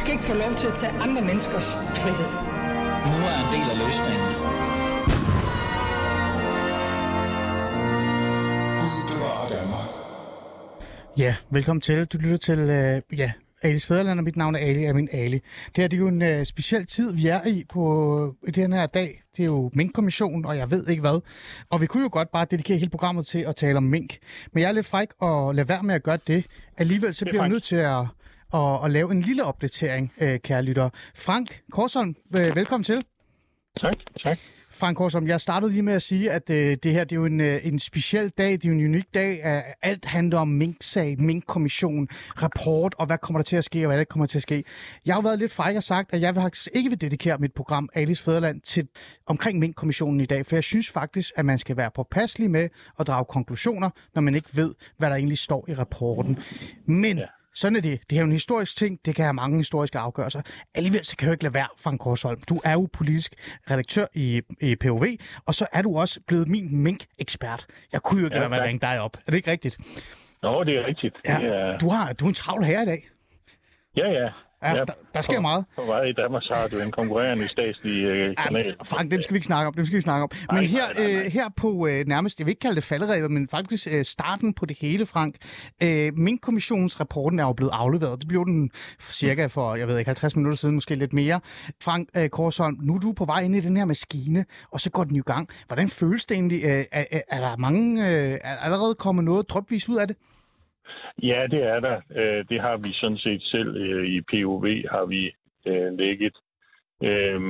skal ikke få lov til at tage andre menneskers frihed. Nu er en del af løsningen. Ja, velkommen til. Du lytter til, uh, ja, Alis Fæderland, og mit navn er Ali, er min Ali. Det her det er jo en uh, speciel tid, vi er i på i den her dag. Det er jo Mink-kommission, og jeg ved ikke hvad. Og vi kunne jo godt bare dedikere hele programmet til at tale om mink. Men jeg er lidt fræk og lade være med at gøre det. Alligevel så bliver jeg nødt til at, at, at lave en lille opdatering, uh, kære lytter. Frank Korsholm, uh, velkommen til. Tak, tak. Frank Korsholm, jeg startede lige med at sige, at øh, det her det er jo en, øh, en speciel dag, det er jo en unik dag. At alt handler om Mink-sag, Mink-kommission, rapport, og hvad kommer der til at ske, og hvad der ikke kommer til at ske. Jeg har jo været lidt fræk og sagt, at jeg vil ikke vil dedikere mit program Alice Fæderland til omkring Mink-kommissionen i dag, for jeg synes faktisk, at man skal være påpasselig med at drage konklusioner, når man ikke ved, hvad der egentlig står i rapporten. Men ja. Sådan er det. Det er jo en historisk ting. Det kan have mange historiske afgørelser. Alligevel så kan du ikke lade være, Frank Korsholm. Du er jo politisk redaktør i, i POV, og så er du også blevet min mink-ekspert. Jeg kunne jo ikke ja, lade være med at ringe dig op. Er det ikke rigtigt? Nå, det er rigtigt. Ja. Det er... Du, har, du er en travl her i dag. Ja, ja. Ja, ja der, der sker på, meget. På vej i Danmark så har du en konkurrerende statslig øh, kanal. Ja, Frank, dem skal vi ikke snakke om. Dem skal vi snakke om. Men Nej, her, nej, nej, nej. Øh, her på øh, nærmest, jeg vil ikke kalde det falderæbet, men faktisk øh, starten på det hele, Frank. Øh, min kommissionsrapporten er jo blevet afleveret. Det blev den cirka for, jeg ved ikke, 50 minutter siden, måske lidt mere. Frank øh, Korsholm, nu er du på vej ind i den her maskine, og så går den jo i gang. Hvordan føles det egentlig? Øh, er, er, er der mange, øh, er allerede kommet noget dropvis ud af det? Ja, det er der. Øh, Det har vi sådan set selv øh, i POV, har vi øh, lægget øh,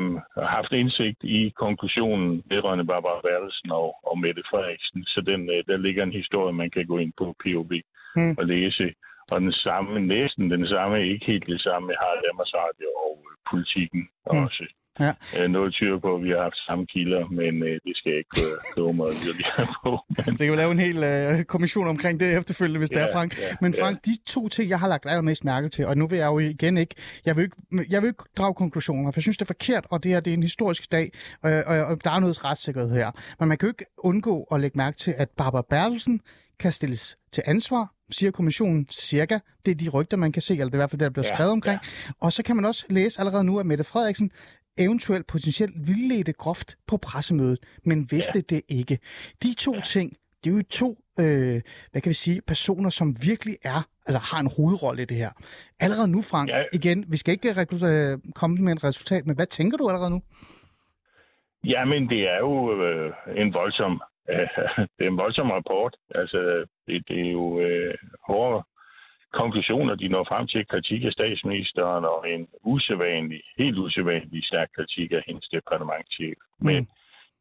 haft indsigt i konklusionen vedrørende Barbara Bertelsen og, og Mette Frederiksen. Så den, øh, der ligger en historie, man kan gå ind på POV Hmm. og læse. Og den samme, næsten den samme, ikke helt det samme, har Danmarks Radio og øh, politikken Hmm. også. Ja. Øh, Noget tyder på, at vi har haft samme kilder, men øh, det skal jeg ikke øh, mig yderligere på. Men, Det kan vi lave en hel øh, kommission omkring det efterfølgende, hvis det er, Ja, Frank. ja, Men ja. Frank, de to ting, jeg har lagt allermest mærke til, og nu vil jeg jo igen ikke, jeg vil ikke, jeg vil ikke drage konklusioner, for jeg synes, det er forkert, og det her det er en historisk dag, og, og, og der er noget retssikkerhed her. Men man kan jo ikke undgå at lægge mærke til, at Barbara Bertelsen kan stilles til ansvar, siger kommissionen cirka. Det er de rygter, man kan se, eller det er i hvert fald det, der bliver Ja, skrevet omkring. Og så kan man også læse allerede nu, at Mette Frederiksen eventuelt potentielt vildledte groft på pressemødet, men vidste ja. det ikke. De to ja. ting, det er jo to, øh, hvad kan vi sige, personer, som virkelig er, eller har en hovedrolle i det her. Allerede nu, Frank, ja. Igen, vi skal ikke rekru- øh, komme med et resultat, men hvad tænker du allerede nu? Jamen, det er jo øh, en voldsom, øh, det er en voldsom rapport. Altså, det, det er jo øh, hårde konklusioner, de når frem til kritik af statsministeren og en usædvanlig, helt usædvanlig stærk kritik af hendes departementchef. Men,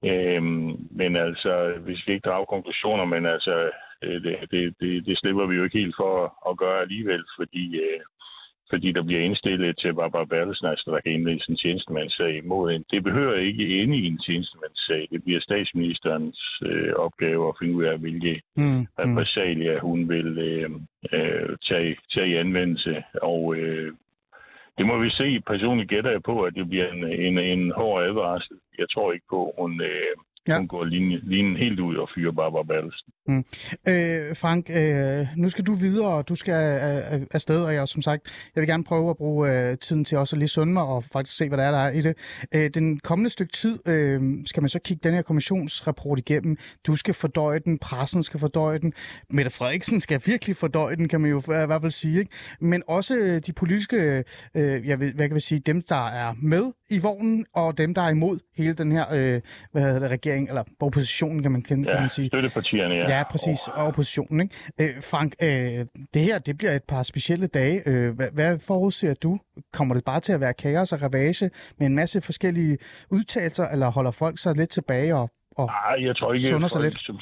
øhm, men altså, hvis vi ikke drager konklusioner, men altså, øh, det, det, det, det slipper vi jo ikke helt for at, at gøre alligevel, fordi, øh, fordi der bliver indstillet til Barbara Bertelsen, altså der kan indledes en tjenestemandssag imod hende. Det behøver ikke ende i en tjenestemandssag. Det bliver statsministerens øh, opgave at finde ud af, hvilke Mm, mm. repressalier hun vil øh, øh, tage, tage i anvendelse. Og øh, det må vi se. Personligt gætter jeg på, at det bliver en, en, en hård advarsel. Jeg tror ikke på, at hun, øh, Ja. hun går linjen, linjen helt ud og fyrer Barbara Bertelsen. Øh, Frank, øh, nu skal du videre, og du skal øh, øh, afsted, og jeg som sagt, jeg vil gerne prøve at bruge øh, tiden til også at lige sunde mig og faktisk se, hvad der er, der er i det. Øh, den kommende stykke tid øh, skal man så kigge den her kommissionsrapport igennem. Du skal fordøje den, pressen skal fordøje den, Mette Frederiksen skal virkelig fordøje den, kan man jo i hvert fald sige. Ikke? Men også øh, de politiske, øh, jeg ved, hvad kan vi sige, dem, der er med i vognen, og dem, der er imod hele den her øh, hvad hedder det, regering, eller oppositionen, kan man, kan, kan Ja, man sige. støttepartierne, ja. Ja, præcis. Og oppositionen. Ikke? Øh, Frank, øh, det her det bliver et par specielle dage. Øh, hvad, hvad forudser du? Kommer det bare til at være kaos og ravage med en masse forskellige udtalelser, eller holder folk sig lidt tilbage og, og Nej, jeg tror ikke, Sunder sig folk lidt. som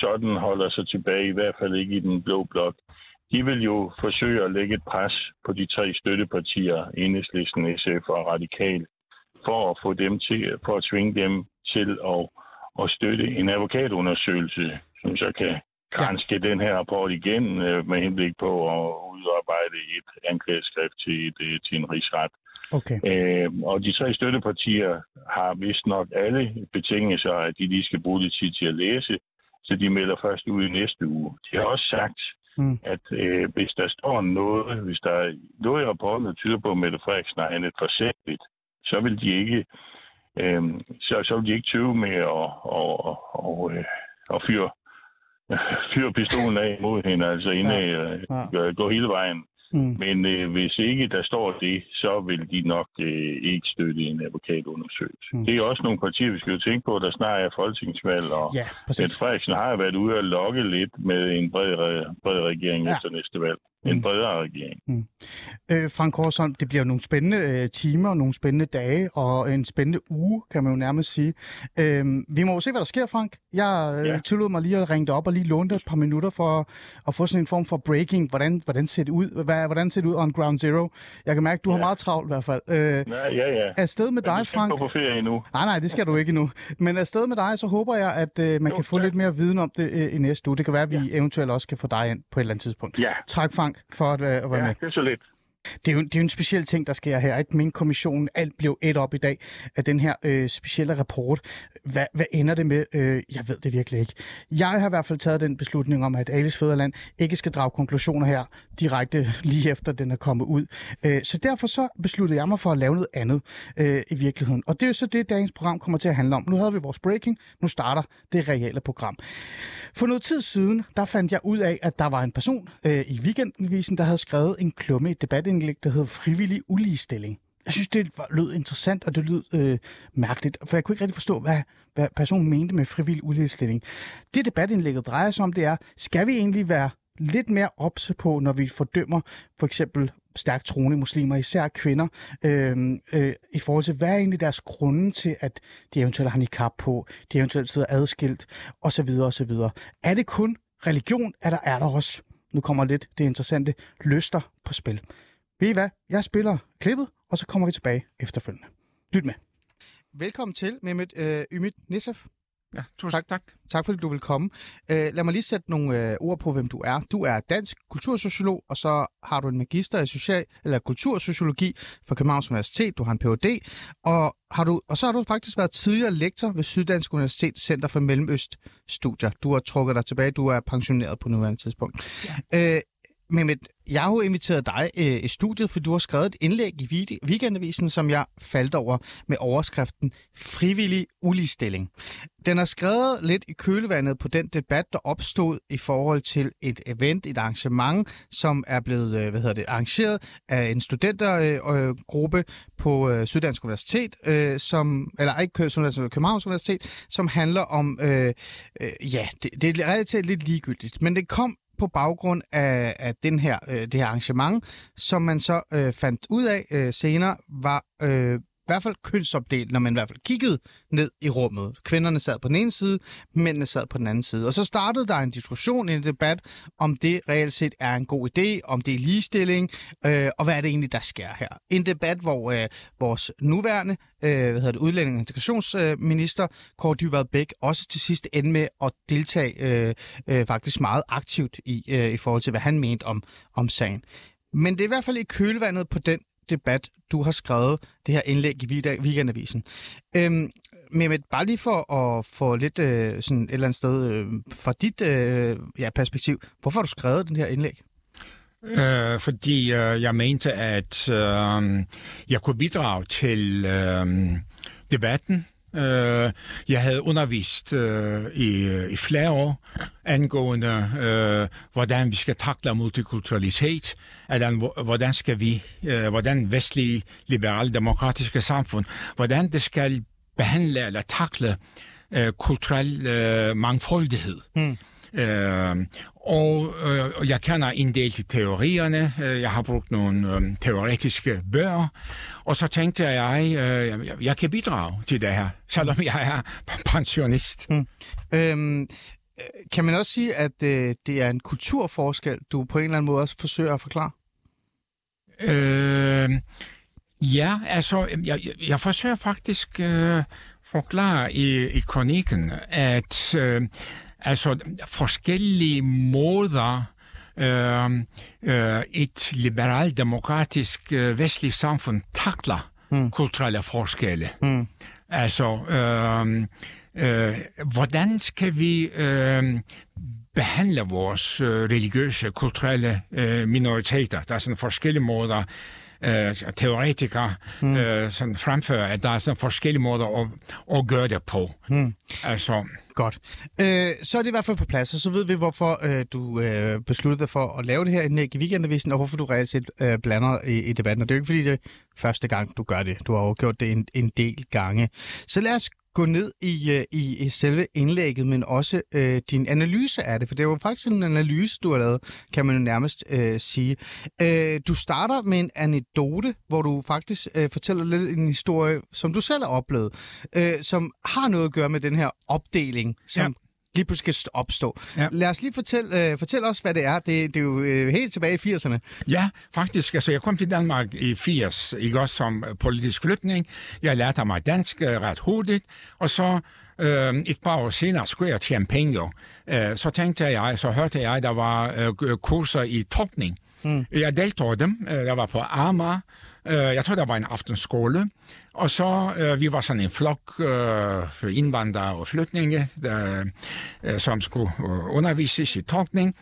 sådan holder sig tilbage, i hvert fald ikke i den blå blok. De vil jo forsøge at lægge et pres på de tre støttepartier, Enhedslisten, SF og Radikal, for at få dem til, for at tvinge dem til at, at støtte en advokatundersøgelse, som så kan granske den her rapport igen øh, med henblik på at udarbejde et anklageskrift til, et, øh, til en rigsret. okay. Øh, og de tre støttepartier har vist nok alle betinget sig, at de lige skal bruge lidt tid til at læse, så de melder først ud i næste uge. De har også sagt, mm. at øh, hvis der står noget, hvis der er noget i rapporten, der tyder på, at Mette Frederiksen har andet forsætligt, så vil de ikke øh, så, så vil de ikke tøve med at, at, at, at, at fyre, fyre pistolen af mod hende, altså inden ja. Ja. gå hele vejen. Mm. Men øh, hvis ikke der står det, så vil de nok øh, ikke støtte en advokatundersøgelse. Mm. Det er også nogle partier, vi skal jo tænke på, der snart er folketingsvalg, og ja, Mette Frederiksen har været ude at lokke lidt med en bred, bred regering ja. efter næste valg en mm. bredere regering. Mm. Øh, Frank Korsholm, det bliver nogle spændende øh, timer, nogle spændende dage og en spændende uge, kan man jo nærmest sige. Øh, vi må jo se, hvad der sker, Frank. Jeg øh, ja. tillod mig lige at ringe dig op og lige låne dig et par minutter for at få sådan en form for breaking. Hvordan, hvordan ser det ud? Hvad, hvordan ser det ud on ground zero? Jeg kan mærke, at du ja. har meget travlt i hvert fald. Øh, ja, ja, ja. Afsted med dig, Frank. Jeg på ferie endnu. Nej, nej, det skal du ikke endnu. Men afsted med dig, så håber jeg, at øh, man jo, kan få ja. lidt mere viden om det øh, i næste uge. Det kan være, at vi ja. eventuelt også kan få dig ind på et eller andet tidspunkt. Ja. Tak, Frank, for at, øh, at være ja, med. det er så lidt. Det er, jo, det er jo en speciel ting, der sker her. Ikke? Mink-kommissionen, alt blev et op i dag af den her øh, specielle rapport. Hvad, hvad ender det med? Øh, jeg ved det virkelig ikke. Jeg har i hvert fald taget den beslutning om, at Alice Fæderland ikke skal drage konklusioner her direkte lige efter den er kommet ud. Øh, så derfor så besluttede jeg mig for at lave noget andet øh, i virkeligheden. Og det er jo så det, dagens program kommer til at handle om. Nu havde vi vores breaking, nu starter det reelle program. For noget tid siden, der fandt jeg ud af, at der var en person øh, i weekendvisen, der havde skrevet en klumme i debat debatindlæg, der hedder Frivillig uligestilling. Jeg synes, det lød interessant, og det lød øh, mærkeligt, for jeg kunne ikke rigtig forstå, hvad, hvad personen mente med frivillig uligestilling. Det debatindlægget drejer sig om, det er, skal vi egentlig være lidt mere opse på, når vi fordømmer for eksempel stærkt troende muslimer, især kvinder, øh, øh, i forhold til, hvad er egentlig deres grunde til, at de eventuelt har nikab på, de eventuelt sidder adskilt, osv. osv. Er det kun religion, eller er der også, nu kommer lidt det interessante, lyster på spil? Ved I hvad? Jeg spiller klippet, og så kommer vi tilbage efterfølgende. Lyt med. Velkommen til, Mehmet øh, Ymit Nissef. Ja, tusind tak. tak. Tak fordi du vil komme. Øh, lad mig lige sætte nogle øh, ord på, hvem du er. Du er dansk kultursociolog, og så har du en magister i social, eller kultursociologi fra Københavns Universitet. Du har en Ph.D. Og, har du, og så har du faktisk været tidligere lektor ved Syddansk Universitet Center for Mellemøst Studier. Du har trukket dig tilbage. Du er pensioneret på nuværende tidspunkt. Ja. Øh, Mehmet, jeg har jo inviteret dig øh, i studiet, for du har skrevet et indlæg i Weekendavisen, som jeg faldt over med overskriften Frivillig uligestilling. Den er skrevet lidt i kølevandet på den debat, der opstod i forhold til et event, et arrangement, som er blevet øh, hvad hedder det, arrangeret af en studentergruppe øh, øh på øh, Syddansk Universitet, øh, som, eller ikke Københavns Universitet, som handler om, øh, øh, ja, det, det er relativt lidt ligegyldigt, men det kom på baggrund af, af den her, øh, det her arrangement, som man så øh, fandt ud af øh, senere, var øh, i hvert fald kønsopdelt, når man i hvert fald kiggede ned i rummet. Kvinderne sad på den ene side, mændene sad på den anden side. Og så startede der en diskussion, en debat, om det reelt set er en god idé, om det er ligestilling, øh, og hvad er det egentlig, der sker her. En debat, hvor øh, vores nuværende øh, hvad hedder det, udlænding- og integrationsminister, Kåre Dybvad Bæk, også til sidst endte med at deltage øh, øh, faktisk meget aktivt i, øh, i forhold til, hvad han mente om, om sagen. Men det er i hvert fald i kølvandet på den debat, du har skrevet det her indlæg i Weekendavisen. Øhm, men bare lige for at få lidt øh, sådan et eller andet sted øh, fra dit øh, ja, perspektiv, hvorfor har du skrevet den her indlæg? Øh, fordi øh, jeg mente, at øh, jeg kunne bidrage til øh, debatten Øh, jeg havde undervist øh, i, øh, i flere år angående, øh, hvordan vi skal takle multikulturalitet, hvordan, hvordan skal vi, øh, hvordan vestlige liberale demokratiske samfund, hvordan det skal behandle eller takle øh, kulturel øh, mangfoldighed. Mm. Øh, og øh, jeg kender en del til teorierne. Øh, jeg har brugt nogle øh, teoretiske bøger. Og så tænkte jeg, øh, jeg, jeg kan bidrage til det her, selvom jeg er pensionist. Mm. Øhm, kan man også sige, at øh, det er en kulturforskel, du på en eller anden måde også forsøger at forklare? Øh, ja, altså, jeg, jeg forsøger faktisk øh, forklare i, i kronikken, at øh, altså forskellige måder øh, øh, et liberalt, demokratisk øh, vestligt samfund takler mm. kulturelle forskelle. Mm. Altså, øh, øh, hvordan skal vi øh, behandler vores øh, religiøse, kulturelle øh, minoriteter. Der er sådan forskellige måder, øh, teoretikere mm. øh, sådan fremfører, at der er sådan forskellige måder at, at gøre det på. Mm. Altså, Godt. Øh, så er det i hvert fald på plads, og så ved vi, hvorfor øh, du øh, besluttede dig for at lave det her indlæg i weekendavisen, og hvorfor du reelt set øh, blander i, i debatten. Og det er jo ikke, fordi det er første gang, du gør det. Du har jo gjort det en, en del gange. Så lad os gå ned i, øh, i, i selve indlægget, men også øh, din analyse af det, for det var faktisk en analyse, du har lavet, kan man jo nærmest øh, sige. Øh, du starter med en anekdote, hvor du faktisk øh, fortæller lidt en historie, som du selv har oplevet, øh, som har noget at gøre med den her opdeling, som ja lige pludselig skal opstå. Ja. Lad os lige fortælle, øh, fortæl os, hvad det er. Det, det er jo øh, helt tilbage i 80'erne. Ja, faktisk. Altså, jeg kom til Danmark i 80, ikke også som politisk flytning. Jeg lærte mig dansk øh, ret hurtigt, og så øh, et par år senere skulle jeg tjene penge. Øh, så tænkte jeg, så hørte jeg, at der var øh, kurser i tolkning. Mm. Jeg deltog dem. Øh, jeg var på Amager. Øh, jeg tror, der var en aftenskole. Og så, øh, vi var sådan en flok øh, indvandrere og flygtninge, der, øh, som skulle øh, undervises i tolkning.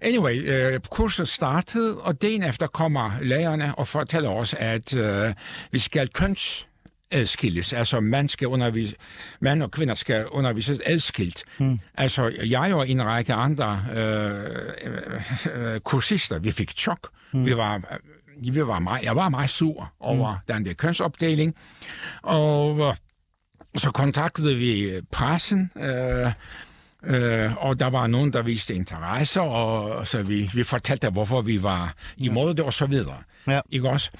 Anyway, øh, kurset startede, og den efter kommer lærerne og fortæller os, at øh, vi skal køns adskilles. Altså, man, skal undervise, mand og kvinder skal undervises adskilt. Mm. Altså, jeg og en række andre øh, øh, kursister, vi fik chok. Mm. Vi var vi var meget, jeg var meget sur over mm. den der kønsopdeling, og øh, så kontaktede vi pressen, øh, øh, og der var nogen, der viste interesse, og så vi, vi fortalte, hvorfor vi var imod det, og så videre. Ja. Ikke også?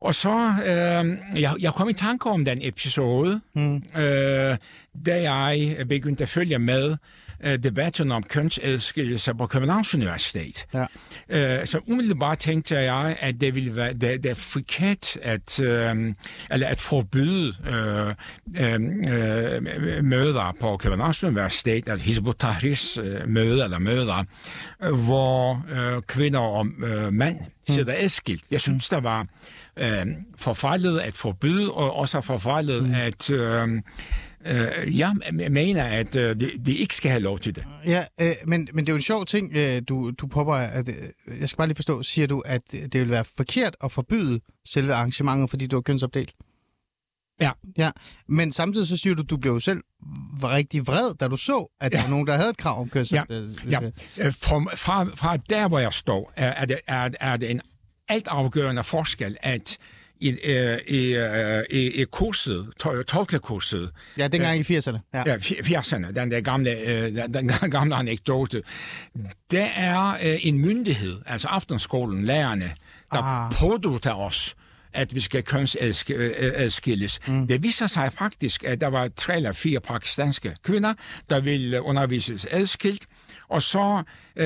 Og så, øh, jeg, jeg kom i tanke om den episode, mm. øh, da jeg begyndte at følge med Øh, debatten om kønsadskillelse på Københavns Universitet. Ja. Øh, så umiddelbart tænkte jeg, at det ville være det, det er forkert at, øh, eller at forbyde øh, øh, møder på Københavns Universitet, at Hizb ut øh, møder eller møder, øh, hvor øh, kvinder og øh, mænd sidder mm. adskilt. Jeg synes, der var øh, forfejlet at forbyde, og også forfejlet mm. at... Øh, Øh, jeg mener, at øh, de, de ikke skal have lov til det. Ja, øh, men, men det er jo en sjov ting, øh, du, du påpeger. At, øh, jeg skal bare lige forstå, siger du, at det vil være forkert at forbyde selve arrangementet, fordi du er kønsopdelt? Ja. ja. Men samtidig så siger du, du blev jo selv rigtig vred, da du så, at ja. der var nogen, der havde et krav om kønsopdelt. Ja. ja. Øh, fra, fra, fra der, hvor jeg står, er, er, det, er, er det en altafgørende forskel, at i, øh, i, øh, i, i kurset, tolkekurset. Ja, dengang i 80'erne. Ja, ja 80'erne, den der gamle, øh, den, gamle anekdote. Der er en myndighed, altså aftenskolen, lærerne, der ah. pådutter os, at vi skal kønsadskilles. Mm. Det viser sig faktisk, at der var tre eller fire pakistanske kvinder, der ville undervises adskilt, og så øh,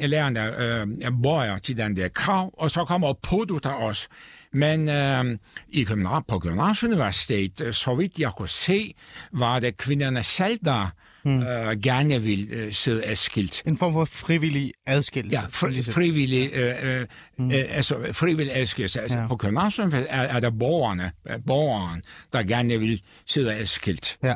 lærerne øh, bøjer til den der krav, og så kommer og pådutter os, men øh, i København, på Københavns Universitet, øh, så vidt jeg kunne se, var det kvinderne selv, der mm. øh, gerne vil øh, sidde adskilt. En form for frivillig adskillelse. Ja, fri, frivillig, øh, øh, mm. øh, altså frivillig adskillelse. Altså, ja. På Københavns er, er der borgerne, borgeren, der gerne vil sidde adskilt. Ja.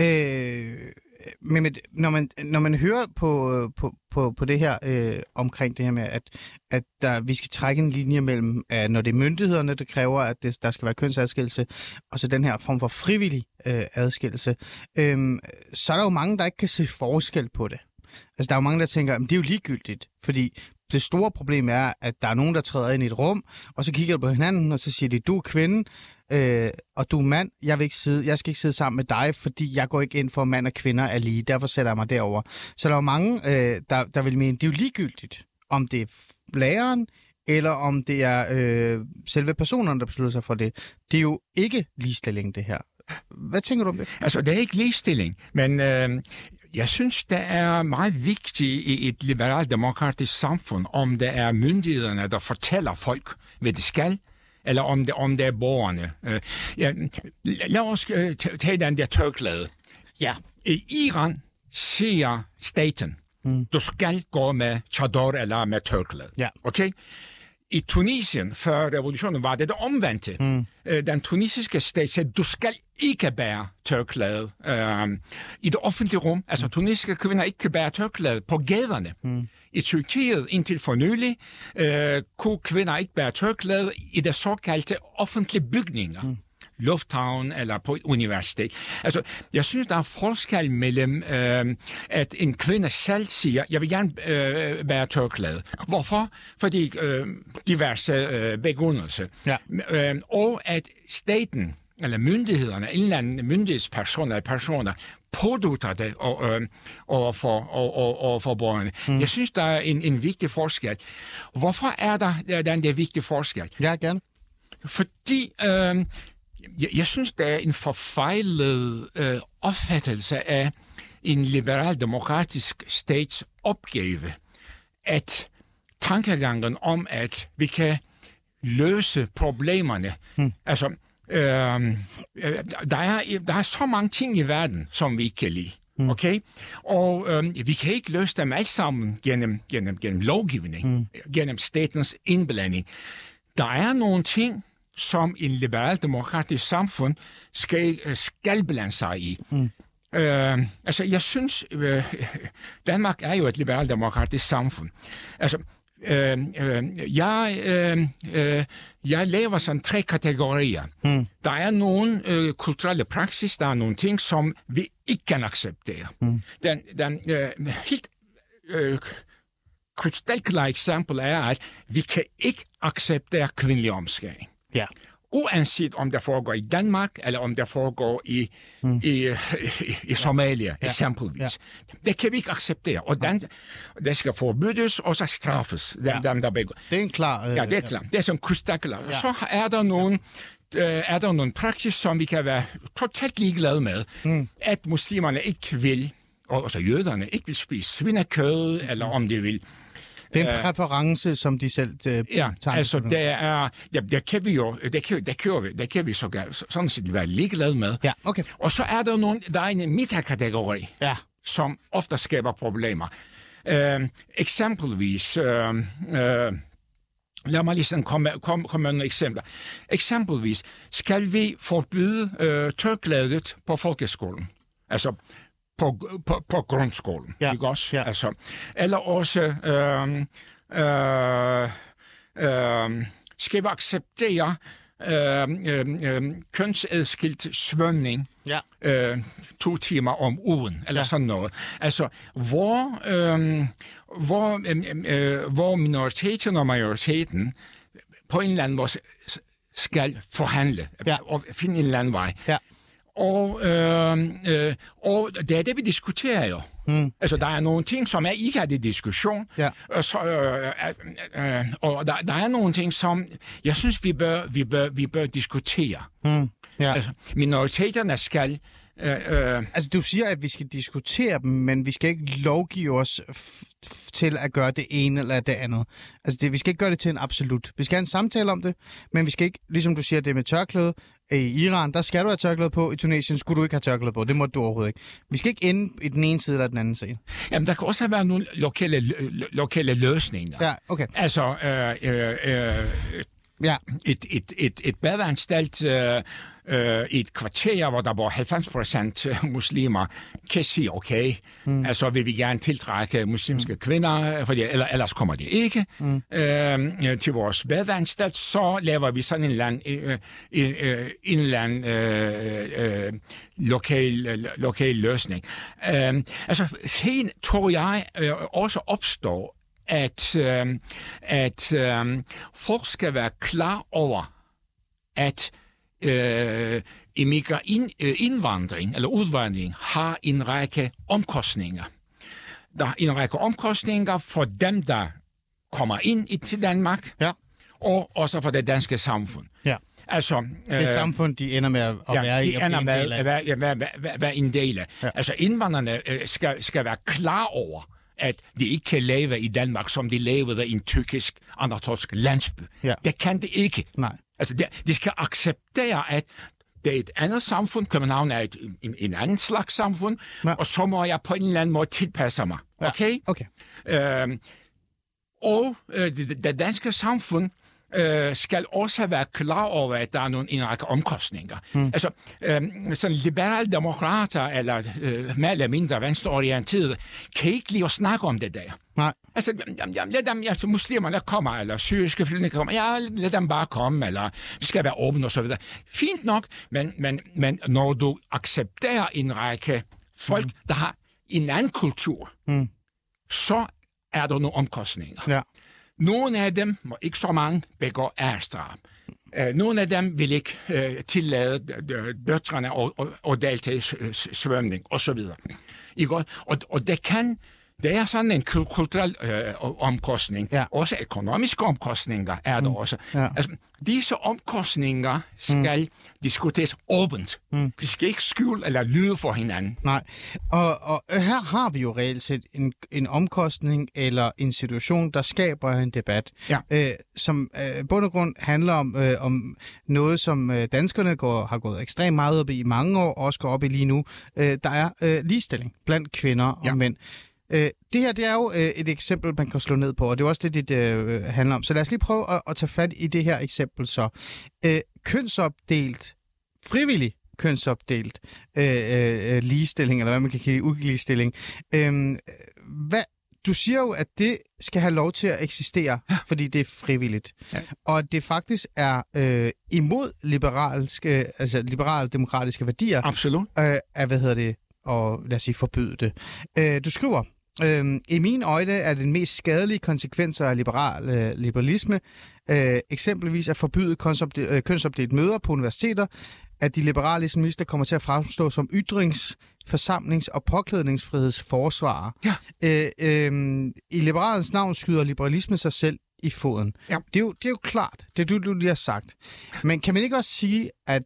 Øh men når man, når man hører på, på, på, på det her øh, omkring det her med, at, at der, vi skal trække en linje mellem, at når det er myndighederne, der kræver, at det, der skal være kønsadskillelse, og så den her form for frivillig øh, adskillelse, øh, så er der jo mange, der ikke kan se forskel på det. Altså, der er jo mange, der tænker, at det er jo ligegyldigt, fordi det store problem er, at der er nogen, der træder ind i et rum, og så kigger de på hinanden, og så siger de, du er kvinde, øh, og du er mand, jeg, vil ikke sidde, jeg skal ikke sidde sammen med dig, fordi jeg går ikke ind for, at mand og kvinder er lige. Derfor sætter jeg mig derover. Så der er mange, øh, der, der vil mene, det er jo ligegyldigt, om det er læreren, eller om det er øh, selve personerne, der beslutter sig for det. Det er jo ikke ligestilling, det her. Hvad tænker du om det? Altså, det er ikke ligestilling, men øh, jeg synes, det er meget vigtigt i et liberalt demokratisk samfund, om det er myndighederne, der fortæller folk, hvad de skal, eller om det, om det er borgerne. Uh, ja, lad os uh, tage den der tørklæde. Ja. I Iran siger staten, mm. du skal gå med chador eller med tørklæde. Ja. Okay? I Tunisien før revolutionen var det det omvendte. Mm. Den tunisiske stat sagde, du skal ikke bære tørklæde øh, i det offentlige rum. Altså, tunisiske kvinder ikke kan bære tørklæde på gaderne. Mm. I Tyrkiet indtil for nylig øh, kunne kvinder ikke bære tørklæde i de såkaldte offentlige bygninger. Mm lufthavn eller på et universitet. Altså, jeg synes, der er forskel mellem, øh, at en kvinde selv siger, jeg vil gerne øh, være tørklæde. Hvorfor? Fordi øh, diverse øh, begrundelser. Ja. Øh, og at staten, eller myndighederne, en eller anden myndighedsperson eller personer, pådutter det og, øh, for, og, og, over for borgerne. Mm. Jeg synes, der er en, en vigtig forskel. Hvorfor er der den der vigtige forskel? Ja, gerne. Fordi øh, jeg, jeg synes, der er en forfejlet øh, opfattelse af en liberal-demokratisk stats opgave, at tankegangen om, at vi kan løse problemerne, hmm. altså, øh, der, er, der er så mange ting i verden, som vi ikke kan lide. Mm. Okay? Og øh, vi kan ikke løse dem alle sammen gennem, gennem, gennem lovgivning, mm. gennem statens indblanding. Der er nogle ting, som en liberal-demokratisk samfund skal, øh, skal blande sig i. Mm. Øh, altså, jeg synes, øh, Danmark er jo et liberal-demokratisk samfund. Altså, øh, øh, jeg, øh, øh, jeg laver sådan tre kategorier. Mm. Der er nogle øh, kulturelle praksis, der er nogle ting, som vi ikke kan acceptere. Mm. Den, den øh, helt øh, krystalklare eksempel er, at vi kan ikke acceptere kvindelig omskæring. Ja. Uanset om det foregår i Danmark, eller om det foregår i, mm. i, i, i Somalia, ja. eksempelvis. Ja. Det kan vi ikke acceptere. Og den, det skal forbydes, og så straffes dem, ja. dem der begår. Det er en klar... Øh, ja, det er klart. Det er sådan krystalklar. Ja. Så er der nogle øh, er der nogle praksis, som vi kan være totalt ligeglade med. Mm. At muslimerne ikke vil, og også jøderne, ikke vil spise svinekød, eller om de vil det er en præference, som de selv uh, Ja, altså det er, ja, det kan vi jo, det kan, det kan, vi, det kan vi så sådan set være ligeglade med. Ja, okay. Og så er der nogle, der er en midterkategori, ja. som ofte skaber problemer. Uh, eksempelvis, uh, uh, Lad mig lige komme, komme, komme med nogle eksempler. Eksempelvis skal vi forbyde uh, tørklædet på folkeskolen. Altså, på, på, på grundskolen. Ja. Ikke også? Ja. Altså, eller også øh, øh, øh, skal vi acceptere øh, øh, kønsadskilt svømning ja. øh, to timer om ugen, eller ja. sådan noget. Altså, hvor, øh, hvor, øh, øh, hvor minoriteten og majoriteten på en eller anden måde skal forhandle ja. og finde en eller anden vej. Ja. Og, øh, øh, og det er det, vi diskuterer jo. Mm. Altså, der er nogle ting, som er ikke er det diskussion. Ja. Og, så, øh, øh, øh, og der, der er nogle ting, som jeg synes, vi bør, vi bør, vi bør diskutere. Mm. Ja. Altså, minoriteterne skal Øh, øh. Altså, du siger, at vi skal diskutere dem, men vi skal ikke lovgive os til at gøre det ene eller det andet. Altså, det, vi skal ikke gøre det til en absolut. Vi skal have en samtale om det, men vi skal ikke, ligesom du siger, det med tørklæde. I Iran, der skal du have tørklæde på. I Tunesien skulle du ikke have tørklæde på. Det må du overhovedet ikke. Vi skal ikke ende i den ene side eller den anden side. Jamen, der kan også have været nogle lokale, lokale løsninger. Ja, okay. Altså, øh, øh, øh, ja. et, et, et, et badeanstalt... Øh, øh, i et kvarter, hvor der bor 90 procent øh, muslimer, kan sige, okay, mm. altså vil vi gerne tiltrække muslimske mm. kvinder, fordi eller, ellers kommer de ikke mm. øh, til vores badeanstalt, så laver vi sådan en eller anden, øh, øh, en eller anden øh, øh, lokal, øh, lokal løsning. Øh, altså, sen tror jeg øh, også opstår, at, øh, at øh, folk skal være klar over, at øh, ind, øh, indvandring eller udvandring har en række omkostninger. Der er en række omkostninger for dem, der kommer ind i til Danmark, ja. og også for det danske samfund. Ja. Altså, det øh, samfund, de ender med at ja, være i. de ender med at være, ja, være, være, være en del af. Ja. Altså, indvandrerne øh, skal, skal være klar over, at de ikke kan leve i Danmark, som de levede i en tyrkisk, anatolsk landsby. Ja. Det kan de ikke. Nej. Altså, de, de skal acceptere, at det er et andet samfund. København er et, en, en anden slags samfund. Ja. Og så må jeg på en eller anden måde tilpasse mig. Okay? Ja. okay. Øhm, Og øh, det, det danske samfund øh, skal også være klar over, at der er nogle en række omkostninger. Mm. Altså, øh, sådan liberale demokrater, eller øh, mere eller mindre venstreorienterede, kan ikke lide at snakke om det der. Nej. Altså, jamen, lad dem, altså, muslimerne kommer, eller syriske flygtninge kommer, ja, lad dem bare komme, eller vi skal være åbne og så videre. Fint nok, men, men, men når du accepterer en række folk, mm. der har en anden kultur, mm. så er der nogle omkostninger. Ja. Nogle af dem, og ikke så mange, begår ærstraf. Øh, Nogle af dem vil ikke øh, tillade øh, øh, døtrene at, at, at deltage i svømning, og så videre. Og, og det kan det er sådan en kul- kulturel øh, omkostning. Ja. Også økonomiske omkostninger er der mm. også. Ja. Altså, disse omkostninger skal mm. diskuteres åbent. Mm. Vi skal ikke skjule eller lyde for hinanden. Nej, og, og her har vi jo reelt set en, en omkostning eller en situation, der skaber en debat, Ja. øh, som øh, bund og grund handler om, øh, om noget, som øh, danskerne går, har gået ekstremt meget op i i mange år, og også går op i lige nu. Øh, der er øh, ligestilling blandt kvinder og Ja. mænd. Øh, det her det er jo øh, et eksempel, man kan slå ned på, og det er også det, det øh, handler om. Så lad os lige prøve at, at tage fat i det her eksempel så. Øh, kønsopdelt, frivillig kønsopdelt øh, øh, ligestilling, eller hvad man kan kalde uligestilling. Øh, hvad, du siger jo, at det skal have lov til at eksistere, ja. fordi det er frivilligt. Ja. Og det faktisk er øh, imod liberalske, altså liberale demokratiske værdier, Absolut. øh, at, hvad hedder det, og lad os sige, forbyde det. Øh, du skriver, øh, i mine øjne er den mest skadelige konsekvenser af liberal, øh, liberalisme øh, eksempelvis at forbyde øh, kønsopdelt møder på universiteter, at de liberale islamister kommer til at fremstå som ytrings-, forsamlings- og påklædningsfrihedsforsvarer. Ja. Øh, øh, I liberalens navn skyder liberalisme sig selv i foden. Ja. Det, er jo, det er jo klart, det du, du lige har sagt. Men kan man ikke også sige, at,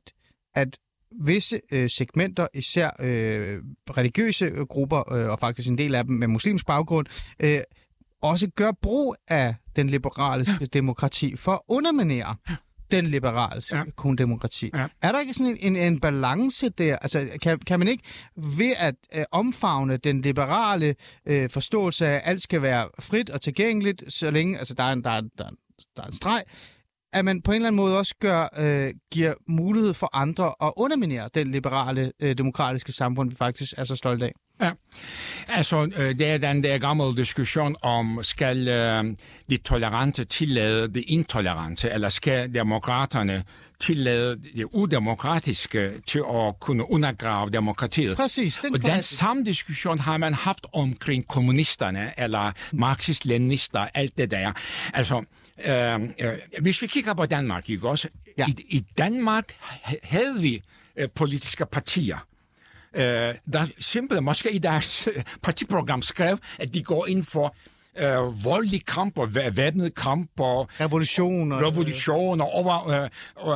at visse øh, segmenter, især øh, religiøse øh, grupper, øh, og faktisk en del af dem med muslimsk baggrund, øh, også gør brug af den liberale ja. demokrati for at underminere den liberale Ja. demokrati. Ja. Er der ikke sådan en, en, en balance der? Altså, kan, kan man ikke ved at øh, omfavne den liberale øh, forståelse af, at alt skal være frit og tilgængeligt, så længe altså, der, er en, der, er, en- der, er en, der er en streg, at man på en eller anden måde også gør, øh, giver mulighed for andre at underminere den liberale, øh, demokratiske samfund, vi faktisk er så stolte af. Ja. Altså, øh, det er den der gamle diskussion om, skal øh, de tolerante tillade det intolerante, eller skal demokraterne tillade det udemokratiske til at kunne undergrave demokratiet? Præcis. Den Og den samme diskussion har man haft omkring kommunisterne, eller marxist-leninister, alt det der. Altså, øh, øh, hvis vi kigger på Danmark, ikke også? Ja. I, I Danmark ha- havde vi øh, politiske partier, øh, der simpelthen måske i deres øh, partiprogram skrev, at de går ind for øh, voldelig kamp og væ- væbnet kamp og Revolution. Og, revolution og over, øh,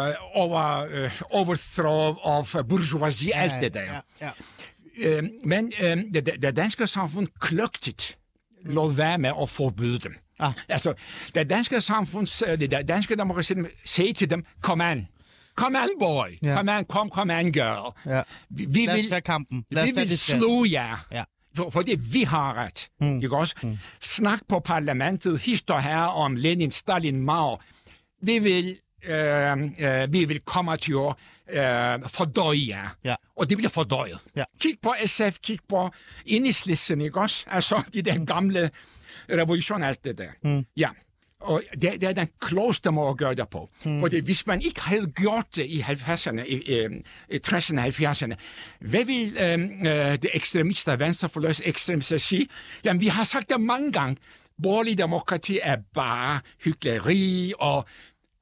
øh, over, øh, overthrow of bourgeoisie, alt det der. Ja, ja. Øh, men øh, det, det danske samfund kløgtigt lod være med at forbyde dem. Ah. Altså, det danske samfund, øh, det danske demokrati sagde til dem, kom an, kom an boy, Ja. kom an, kom, kom an girl. Ja. Vi, vi Lad os vil, tage kampen. Lad os vi tage vil det slå jer. Ja. For, fordi vi har ret. Mm. Ikke også? Mm. Snak på parlamentet, hister her om Lenin, Stalin, Mao. Vi vil, øh, øh, vi vil komme til at øh, fordøje jer. Ja. Og det bliver fordøjet. Ja. Kig på SF, kig på Enhedslisten, ikke også? Altså, de der gamle revolution, alt det der. Mm. Ja. Og det, det er den klogeste måde at gøre det på. Mm. Fordi hvis man ikke havde gjort det i 70'erne, i, i, i 60'erne, 70'erne, hvad vil øh, øh, det ekstremister, venstrefløjs ekstremister sige? Jamen, vi har sagt det mange gange. Borgerlig demokrati er bare hyggeleri, og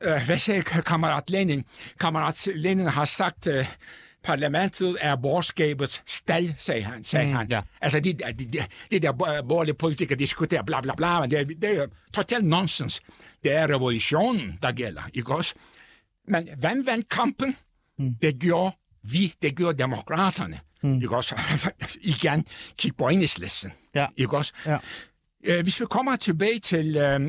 øh, hvad sagde kammerat Lenin? Kammerat Lenin har sagt, øh, parlamentet er borgerskabets stald, sagde han. Sagde mm, han. ja. Altså, de, de, de, de der bo- borgerlige politikere diskuterer bla bla bla, men det, det er totalt nonsens. Det er revolutionen, der gælder, ikke også? Men hvem vandt kampen? Mm. Det gjorde vi, det gjorde demokraterne. Mm. Ikke også? Igen, kig på enhedslisten. Ja. Ikke også? Ja. Øh, hvis vi kommer tilbage til øh,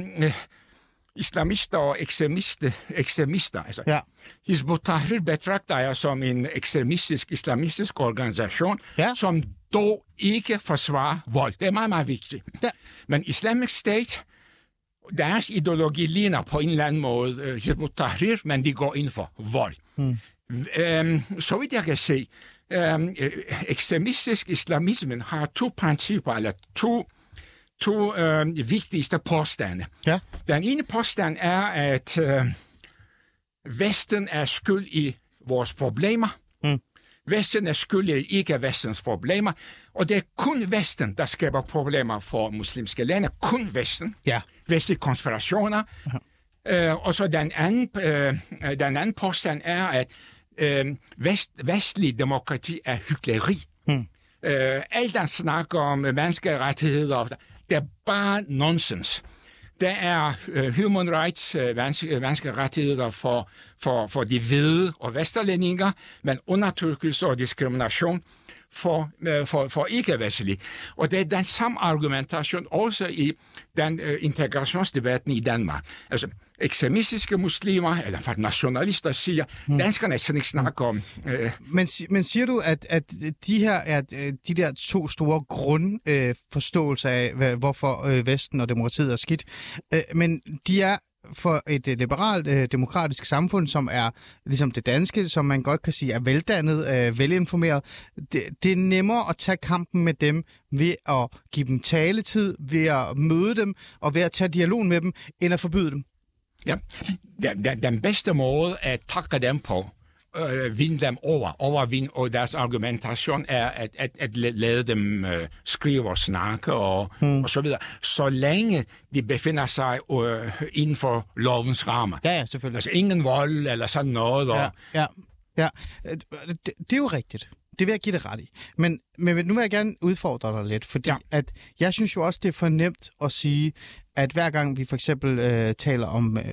islamister og ekstremister, ekstremister altså, Ja. Hizb ut-Tahrir betragter jeg som en ekstremistisk, islamistisk organisation, Ja. som dog ikke forsvarer vold. Det er meget, meget vigtigt. Ja. Men Islamic State deres ideologi ligner på en eller anden måde uh, Hizb tahrir men de går ind for vold. Mm. Um, så vidt jeg kan se, um, ekstremistisk islamismen har to principper, eller to, to uh, vigtigste påstande. Ja. Den ene påstand er, at uh, Vesten er skyld i vores problemer. Mm. Vesten er skyld i ikke Vestens problemer, og det er kun Vesten, der skaber problemer for muslimske lande. Kun Vesten. Ja. Vestlige konspirationer. Uh, og så den anden, uh, den anden påstand er, at uh, vest, vestlig demokrati er hyggeleri. Mm. Uh, alt den snakker om menneskerettigheder, det er bare nonsens. Der er øh, human rights, uh, rettigheder for, for, for de hvide og vesterlændinger, men undertrykkelse og diskrimination for, øh, for, for ikke-vestlige. Og det er den samme argumentation også i den øh, integrationsdebatten i Danmark. Altså, ekstremistiske muslimer, eller for nationalister siger, hmm. danskerne skal ikke snakke om. Øh. Men, men siger du, at, at de her er de der to store grundforståelser øh, af, hvorfor øh, Vesten og demokratiet er skidt, øh, men de er for et liberalt, øh, demokratisk samfund, som er ligesom det danske, som man godt kan sige er veldannet, øh, velinformeret, det, det er nemmere at tage kampen med dem ved at give dem taletid, ved at møde dem og ved at tage dialogen med dem, end at forbyde dem. Ja, den, den, den bedste måde at takke dem på, øh, vinde dem over, overvinde og deres argumentation er at, at, at lade dem øh, skrive og snakke og, hmm. og så videre, så længe de befinder sig øh, inden for lovens rammer. Ja, ja, selvfølgelig. Altså ingen vold eller sådan noget. Og... Ja, ja, ja. Det, det er jo rigtigt. Det vil jeg give det ret i. Men, men nu vil jeg gerne udfordre dig lidt, fordi ja. at jeg synes jo også, det er for nemt at sige, at hver gang vi for eksempel øh, taler om øh,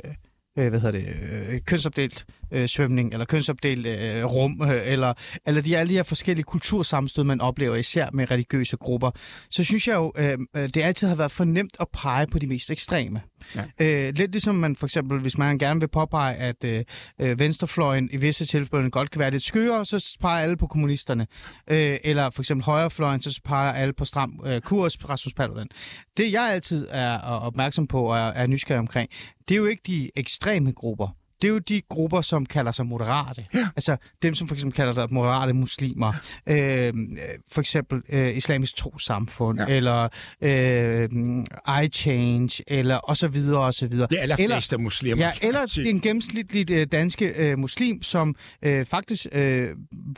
øh, hvad hedder det, øh, kønsopdelt øh, svømning, eller kønsopdelt øh, rum, øh, eller, eller de, alle de her forskellige kultursammenstød, man oplever, især med religiøse grupper, så synes jeg jo, øh, øh, det altid har været for nemt at pege på de mest ekstreme. Ja. Øh, lidt ligesom man for eksempel, hvis man gerne vil påpege, at øh, øh venstrefløjen i visse tilfælde godt kan være lidt skøre, så peger alle på kommunisterne. Øh, eller for eksempel højrefløjen, så peger alle på stram øh, kurs, Rasmus Paludan. Det jeg altid er opmærksom på og er, er nysgerrig omkring, det er jo ikke de ekstreme grupper det er jo de grupper, som kalder sig moderate. Ja. Altså dem, som for eksempel kalder sig moderate muslimer. Øh, for eksempel øh, islamisk trosamfund, ja. eller øh, iChange, eller og så videre, og så videre. Det er allerfleste eller, muslimer. Ja, eller en gennemsnitlig øh, danske øh, muslim, som øh, faktisk øh,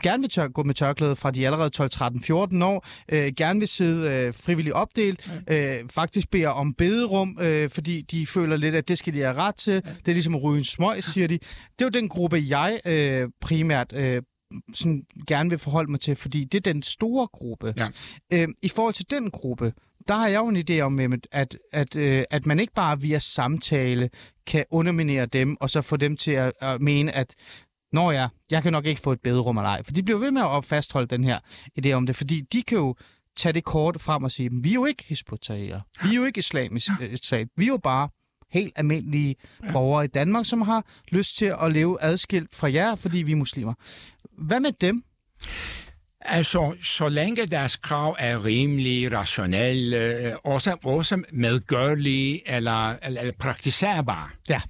gerne vil tør- gå med tørklæde fra de allerede 12, 13, 14 år, øh, gerne vil sidde øh, frivilligt opdelt, ja. øh, faktisk beder om bederum, øh, fordi de føler lidt, at det skal de have ret til. Ja. Det er ligesom at ryge en smøg, siger de. Det er jo den gruppe, jeg øh, primært øh, sådan gerne vil forholde mig til, fordi det er den store gruppe. Ja. Øh, I forhold til den gruppe, der har jeg jo en idé om, at, at, øh, at man ikke bare via samtale kan underminere dem, og så få dem til at, at mene, at Nå ja, jeg kan nok ikke få et bederum eller ej. For de bliver ved med at fastholde den her idé om det, fordi de kan jo tage det kort frem og sige, vi er jo ikke hisbutager, vi er jo ikke islamisk øh, stat, vi er jo bare helt almindelige borgere i Danmark, som har lyst til at leve adskilt fra jer, fordi vi er muslimer. Hvad med dem? Altså, så længe deres krav er rimelige, rationelle, også, også medgørlige eller, eller, eller praktiserbare, ja.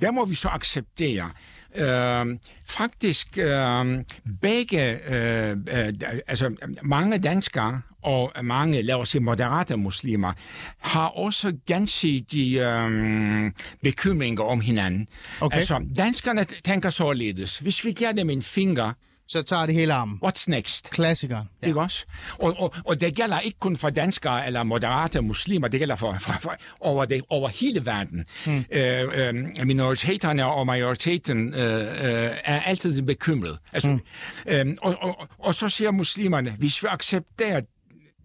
der må vi så acceptere. Øh, faktisk øh, begge, øh, øh, altså mange danskere og mange, lad os sige, moderate muslimer, har også gensidige øhm, bekymringer om hinanden. Okay. Altså, danskerne tænker således, hvis vi giver dem en finger, så tager det hele armen. What's next? Klassikeren. Ja. Ikke også? Og, og, og det gælder ikke kun for danskere eller moderate muslimer, det gælder for, for, for over, det, over hele verden. Hmm. Øh, øh, minoriteterne og majoriteten øh, øh, er altid bekymret. Altså, hmm. øh, og, og, og så siger muslimerne, hvis vi accepterer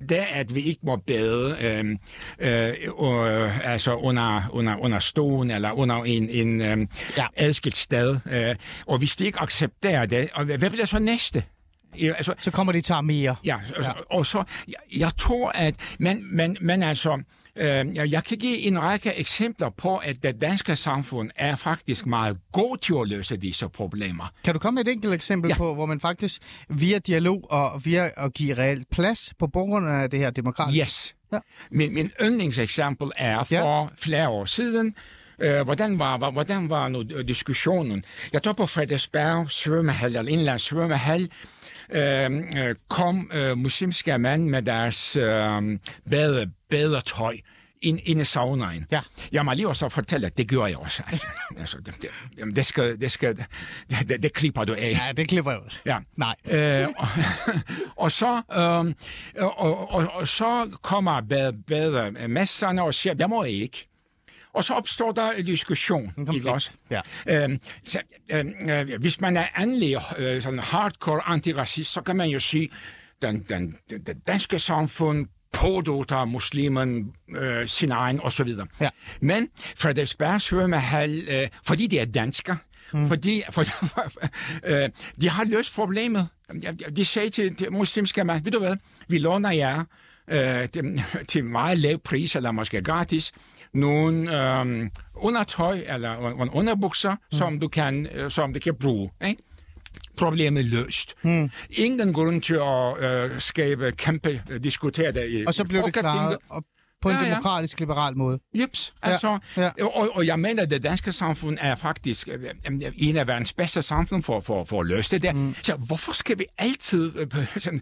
det, at vi ikke må bade øh, øh, øh, altså under, under, under stolen eller under en, en øh, ja. adskilt sted. Øh, og hvis de ikke accepterer det, og hvad bliver så næste? Altså, så kommer de til mere. Ja, altså, ja. og så, jeg, jeg tror, at man, man, man altså, jeg kan give en række eksempler på, at det danske samfund er faktisk meget god til at løse disse problemer. Kan du komme med et enkelt eksempel ja. på, hvor man faktisk via dialog og via at give reelt plads på baggrund af det her demokratiske? Yes. Ja. Min, min yndlingseksempel er for Ja. flere år siden, Øh, hvordan, var, hvordan var nu øh, diskussionen? Jeg tror på Frederiksberg svømmehal, eller anden svømmehal, øh, øh, kom øh, muslimske mænd med deres øh, bade, badetøj ind, ind i saunaen. Ja. Jeg må lige også fortælle, at det gør jeg også. Altså, altså det, det, jamen, det, skal, det, skal, det, det, det klipper du af. Ja, det klipper jeg også. Ja. Nej. Øh, og, og, så, øh, og, og, og så kommer bad, bademesterne og siger, jeg må ikke. Og så opstår der en diskussion, konflikt. ikke også? Ja. Øhm, så, øhm, øh, hvis man er andelig, øh, sådan hardcore antiracist, så kan man jo sige, den, den, den, danske samfund pådutter muslimen øh, sin egen, og så videre. Ja. Men Frederiksberg svømmehal, øh, fordi det er dansker, mm. fordi for, øh, de har løst problemet. De sagde til, til muslimske mand, ved du hvad, vi låner jer øh, til, til meget lav pris, eller måske gratis, nogle øh, undertøj eller un- underbukser, mm. som du kan, øh, som du kan bruge. Ikke? Problemet løst. Mm. Ingen grund til at øh, skabe kæmpe øh, diskutere Og så blev det klaret på en Ja, ja. demokratisk, liberal måde. Jeps, Ja, altså, ja. Og, og jeg mener, at det danske samfund er faktisk øh, øh, en af verdens bedste samfund for, for, for at løse det der. Mm. Så hvorfor skal vi altid øh, sådan,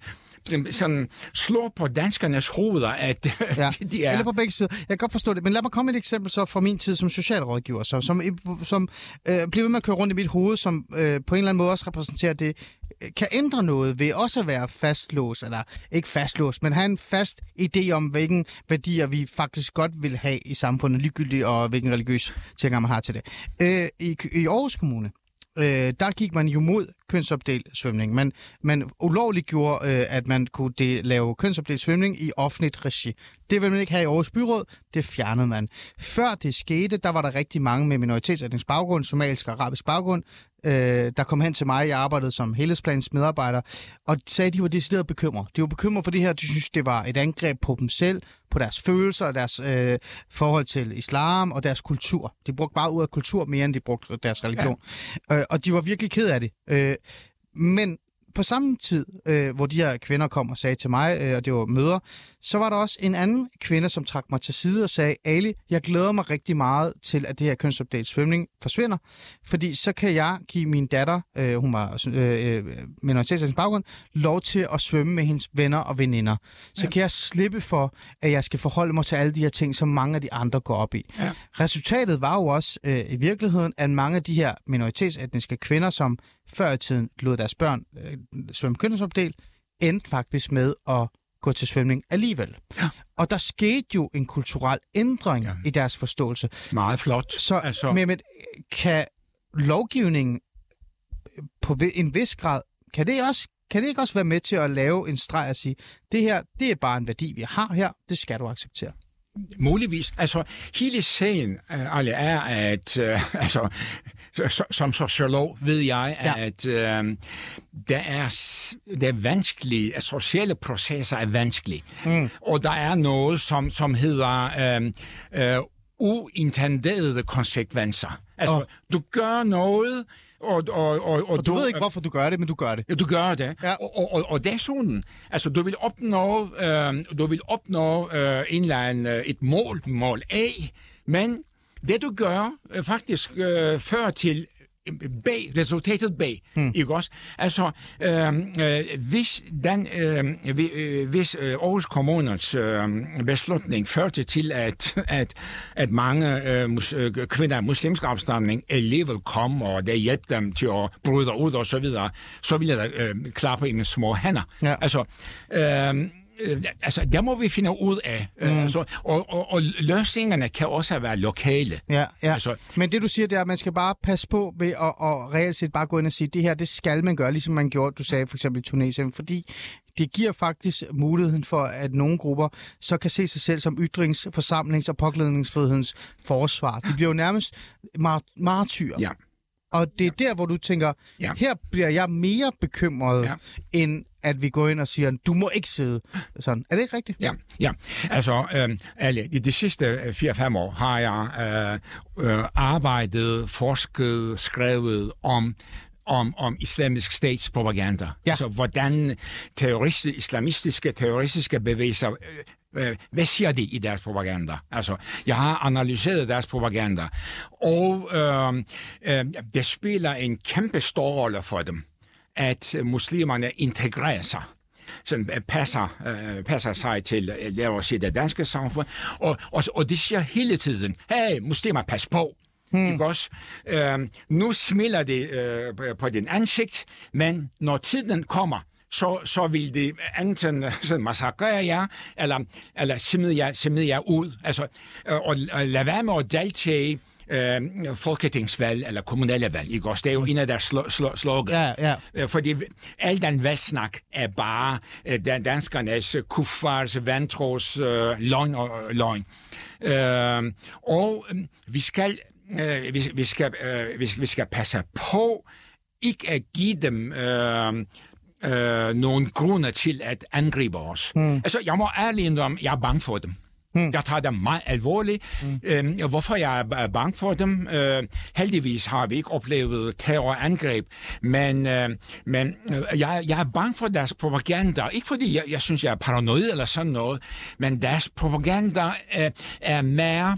sådan, sådan slå på danskernes hoveder, at Ja. de er... Eller på begge sider. Jeg kan godt forstå det, men lad mig komme med et eksempel så fra min tid som socialrådgiver, så, som, som øh, bliver ved med at køre rundt i mit hoved, som øh, på en eller anden måde også repræsenterer det, øh, kan ændre noget ved også at være fastlåst, eller ikke fastlåst, men have en fast idé om, hvilken værdier vi faktisk godt vil have i samfundet, ligegyldigt og hvilken religiøs tilgang man har til det. Øh, i, I Aarhus Kommune, øh, der gik man jo mod kønsopdelt svømning. Man, man ulovligt gjorde, øh, at man kunne de, lave kønsopdelt svømning i offentligt regi. Det ville man ikke have i Aarhus Byråd, det fjernede man. Før det skete, der var der rigtig mange med minoritetsetnisk baggrund, somalisk og arabisk baggrund, øh, der kom hen til mig, jeg arbejdede som helhedsplans medarbejder, og sagde, at de var decideret bekymrede. De var bekymrede for det her, de synes, det var et angreb på dem selv, på deres følelser, deres øh, forhold til islam og deres kultur. De brugte bare ud af kultur mere, end de brugte deres religion. Ja. Øh, og de var virkelig ked af det. Øh, men på samme tid, øh, hvor de her kvinder kom og sagde til mig, øh, og det var møder, så var der også en anden kvinde, som trak mig til side og sagde, Ali, jeg glæder mig rigtig meget til, at det her kønsopdelt svømning forsvinder, fordi så kan jeg give min datter, øh, hun var øh, øh, minoritetsetnisk baggrund, lov til at svømme med hendes venner og veninder. Så ja. kan jeg slippe for, at jeg skal forholde mig til alle de her ting, som mange af de andre går op i. Ja. Resultatet var jo også øh, i virkeligheden, at mange af de her minoritetsetniske kvinder, som før i tiden lod deres børn øh, svømme kønsopdelt, endte faktisk med at gå til svømning alligevel. Ja. Og der skete jo en kulturel ændring Ja. i deres forståelse. Meget flot. Så altså, men, men, kan lovgivningen øh, på en vis grad, kan det, også, kan det ikke også være med til at lave en streg og sige, det her, det er bare en værdi, vi har her, det skal du acceptere. Muligvis. Altså, hele sagen, uh, alle er, at uh, altså, så, så, som sociolog ved jeg, ja. at uh, der er, det er vanskeligt, at sociale processer er vanskelige. Mm. Og der er noget, som, som hedder uh, uh, uintenderede konsekvenser. Altså, Og- du gør noget, og, og, og, og, Og du ved ikke, hvorfor du gør det, men du gør det. Ja, du gør det. Ja. Og, og, og, og det er sådan. Altså, du vil opnå, øh, du vil opnå øh, en eller anden, øh, et mål, mål A, men det du gør øh, faktisk øh, fører til øh, B, resultatet B, hmm. ikke også? Altså, øh, øh, hvis, den, øh, vi- øh, hvis øh, Aarhus Kommunens øh, beslutning førte til, at, at, at mange øh, mus, øh, kvinder af muslimsk afstamning alligevel kom, og det hjalp dem til at bryde ud og så videre, så ville jeg øh, klappe i mine små hænder. Ja. Altså, øh, øh, altså, der må vi finde ud af. Mm. Øh, altså, og, og, og løsningerne kan også være lokale. Ja, ja. Altså- Altså, Men det du siger, det er, at man skal bare passe på ved at, at reelt set bare gå ind og sige, det her, det skal man gøre, ligesom man gjorde, du sagde for eksempel i Tunesien, fordi det giver faktisk muligheden for, at nogle grupper så kan se sig selv som ytrings-, forsamlings- og påklædningsfrihedens forsvar. De bliver jo nærmest mar- martyrer. Ja. Og det er der, hvor du tænker, Ja. her bliver jeg mere bekymret, Ja. end at vi går ind og siger, du må ikke sidde sådan. Er det ikke rigtigt? Ja, ja. Altså, øh, alle, i de sidste øh, 4-5 år har jeg øh, øh, arbejdet, forsket, skrevet om om, om islamisk statspropaganda. Ja. Altså, hvordan terroristiske, islamistiske terroristiske bevægelser øh, øh, hvad siger de i deres propaganda? Altså, jeg har analyseret deres propaganda, og øh, øh, det spiller en kæmpe stor rolle for dem, at muslimerne integrerer sig sådan øh, passer, øh, passer sig til, øh, lad os sige, det danske samfund. Og, og, og de siger hele tiden, hey, muslimer, pas på. Hmm. Ikke også? Øh, nu smiler det øh, på din ansigt, men når tiden kommer, så, så vil det enten sådan massakrere jer, eller, eller smide jer, smide jer ud. Altså, øh, og, og lad være med at deltage øh, folketingsvalg eller kommunale valg. Ikke også? Det er jo en af deres sl- sl- slogans. Ja, ja. Øh, fordi al den valgsnak er bare øh, danskernes kuffars, vantros, øh, løgn og øh, løgn. Øh, og øh, vi skal, øh, vi, vi, skal, øh, vi, vi skal passe på ikke at give dem øh, øh, nogle grunde til at angribe os. Mm. Altså, jeg må ærligt indrømme, jeg er bange for dem. Mm. Jeg tager dem meget alvorligt. Mm. Øhm, hvorfor jeg er bange for dem? Øh, heldigvis har vi ikke oplevet terrorangreb, men, øh, men øh, jeg, jeg er bange for deres propaganda. Ikke fordi jeg, jeg synes, jeg er paranoid eller sådan noget, men deres propaganda øh, er mere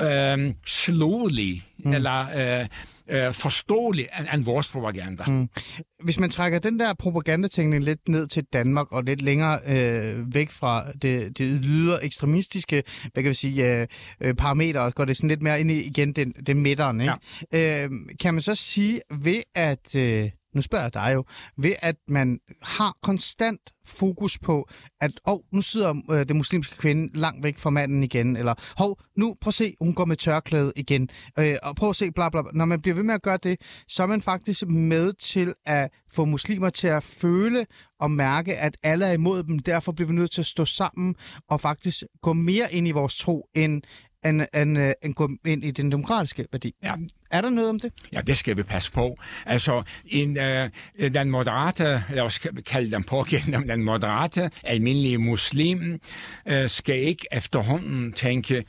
øh, slåelig, mm. eller... Øh, øh, forståelig end, end vores propaganda. Mm. Hvis man trækker den der propagandatænkning lidt ned til Danmark og lidt længere øh, væk fra det, det lyder ekstremistiske hvad kan vi sige, øh, parametre, og går det sådan lidt mere ind i igen den, den midteren, ikke? Ja. Øh, kan man så sige ved at... Øh, nu spørger jeg dig jo, ved at man har konstant fokus på, at oh, nu sidder øh, det muslimske kvinde langt væk fra manden igen, eller hov, nu prøv at se, hun går med tørklæde igen, øh, og prøv at se, bla bla bla. Når man bliver ved med at gøre det, så er man faktisk med til at få muslimer til at føle og mærke, at alle er imod dem. Derfor bliver vi nødt til at stå sammen og faktisk gå mere ind i vores tro, end, end, end, øh, end gå ind i den demokratiske værdi. Ja. Er der noget om det? Ja, det skal vi passe på. Altså, en, øh, den moderate, lad os kalde den pågældende, den moderate, almindelige muslim, øh, skal ikke efterhånden tænke,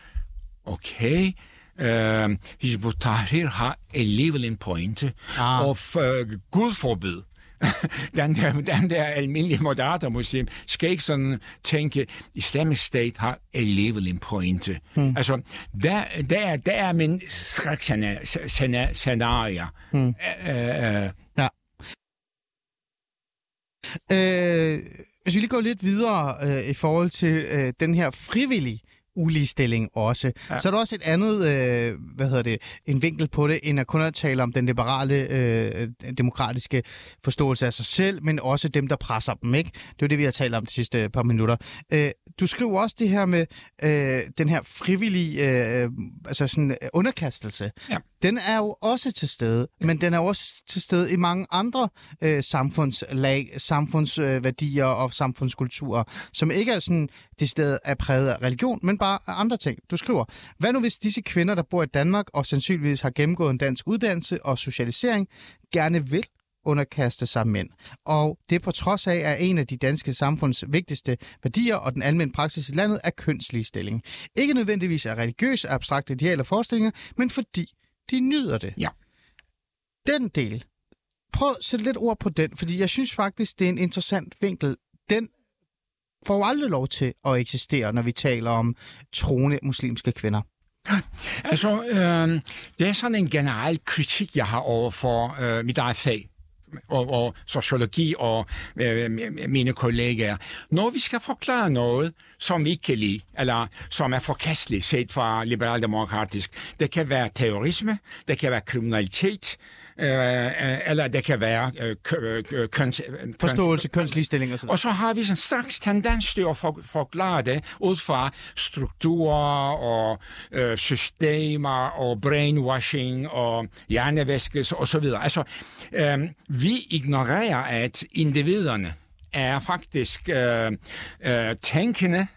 okay, øh, Hizb tahrir har alligevel en pointe, ah. og øh, Gud forbid, den, der, den der almindelige moderate muslim skal ikke sådan tænke, Islamic State har alligevel en pointe. Hmm. Altså, der, der, der er min skrækscenarie. Hmm. Uh, uh, ja. Øh, hvis vi lige går lidt videre øh, i forhold til øh, den her frivillige uligestilling også. Ja. Så er der også et andet, øh, hvad hedder det, en vinkel på det, end at kun at tale om den liberale, øh, demokratiske forståelse af sig selv, men også dem, der presser dem, ikke? Det er jo det, vi har talt om de sidste par minutter. Øh, du skriver også det her med øh, den her frivillige, øh, altså sådan øh, underkastelse. Ja. Den er jo også til stede, men den er også til stede i mange andre øh, samfundslag, samfundsværdier øh, og samfundskulturer, som ikke er sådan det sted er præget af religion, men bare af andre ting. Du skriver, hvad nu hvis disse kvinder, der bor i Danmark og sandsynligvis har gennemgået en dansk uddannelse og socialisering, gerne vil underkaste sig mænd. Og det på trods af, at en af de danske samfunds vigtigste værdier og den almindelige praksis i landet er kønsligestilling. Ikke nødvendigvis af religiøse, abstrakte idealer og forestillinger, men fordi de nyder det. Ja. Den del, prøv at sætte lidt ord på den, fordi jeg synes faktisk, det er en interessant vinkel. Den får aldrig lov til at eksistere, når vi taler om troende muslimske kvinder. Altså, øh, det er sådan en generel kritik, jeg har over for øh, mit eget fag og, og sociologi og øh, mine kollegaer. Når vi skal forklare noget, som vi ikke kan lide, eller som er forkasteligt set fra liberaldemokratisk, det kan være terrorisme, det kan være kriminalitet, øh, eller det kan være øh, øh, køns... Forståelse, kønsligstilling og sådan Og så har vi sådan straks tendens til at for, forklare det ud fra strukturer og øh, systemer og brainwashing og hjernevæskelse og så videre. Altså, øh, vi ignorerer, at individerne er faktisk øh, øh, tænkende,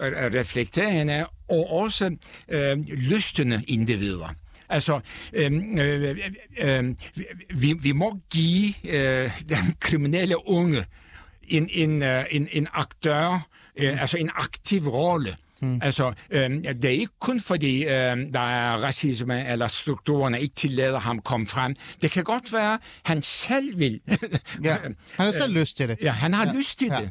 reflekterende og også øh, lystende individer. Altså, øh, øh, øh, vi, vi må give øh, den kriminelle unge en, en, øh, en, en aktør, øh, altså en aktiv rolle. Mm. Altså, øh, det er ikke kun fordi, øh, der er racisme, eller strukturerne ikke tillader ham komme frem. Det kan godt være, han selv vil. ja, han har selv lyst til det. Ja, han har ja. lyst til ja. det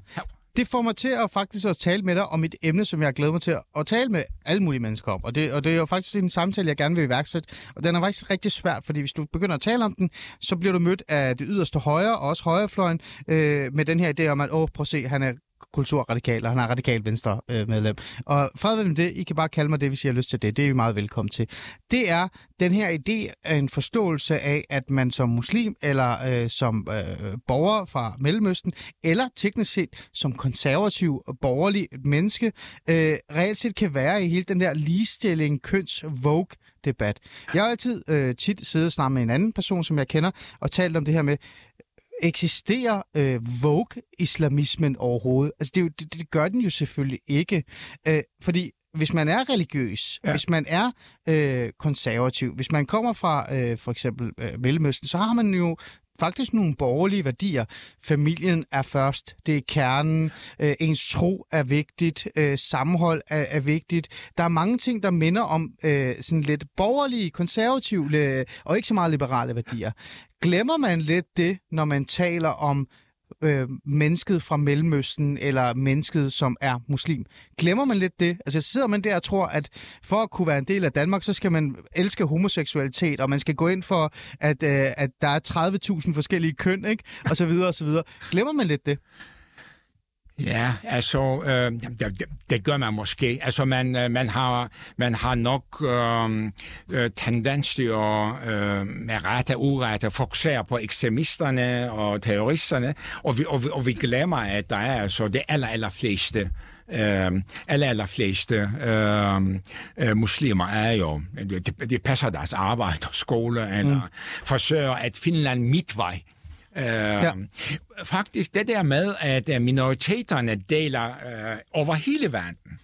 det får mig til at faktisk at tale med dig om et emne, som jeg glæder mig til at, tale med alle mulige mennesker om. Og det, og det er jo faktisk en samtale, jeg gerne vil iværksætte. Og den er faktisk rigtig svært, fordi hvis du begynder at tale om den, så bliver du mødt af det yderste højre, og også højrefløjen, øh, med den her idé om, at åh, prøv at se, han er kulturradikal, og han er radikal venstre øh, medlem. Og fred med det, I kan bare kalde mig det, hvis I har lyst til det. Det er vi meget velkommen til. Det er den her idé af en forståelse af, at man som muslim, eller øh, som øh, borger fra Mellemøsten, eller teknisk set som konservativ borgerlig menneske, øh, reelt set kan være i hele den der ligestilling, køns, vogue debat. Jeg har altid øh, tit siddet sammen med en anden person, som jeg kender, og talt om det her med, eksisterer øh, Vogue-islamismen overhovedet? Altså, det, er jo, det, det gør den jo selvfølgelig ikke. Øh, fordi hvis man er religiøs, ja. hvis man er øh, konservativ, hvis man kommer fra øh, for eksempel øh, Mellemøsten, så har man jo faktisk nogle borgerlige værdier. Familien er først, det er kernen, øh, ens tro er vigtigt, øh, sammenhold er, er vigtigt. Der er mange ting, der minder om øh, sådan lidt borgerlige, konservative øh, og ikke så meget liberale værdier. Glemmer man lidt det, når man taler om øh, mennesket fra Mellemøsten, eller mennesket, som er muslim. Glemmer man lidt det? Altså sidder man der og tror, at for at kunne være en del af Danmark, så skal man elske homoseksualitet, og man skal gå ind for, at, øh, at der er 30.000 forskellige køn, ikke? Og så videre, og så videre. Glemmer man lidt det? Ja, altså, øh, det, det gør man måske. Altså, man, øh, man, har, man har nok øh, øh, tendens til at øh, med rette og urette fokusere på ekstremisterne og terroristerne, og vi, og, vi, og vi glemmer, at der er altså det aller, aller fleste øh, aller, aller fleste øh, øh, muslimer er jo, det, det passer deres arbejde og skole, eller mm. forsøger at finde en midtvej Øh, ja. Faktisk det der med, at øh, minoriteterne deler øh, over hele verden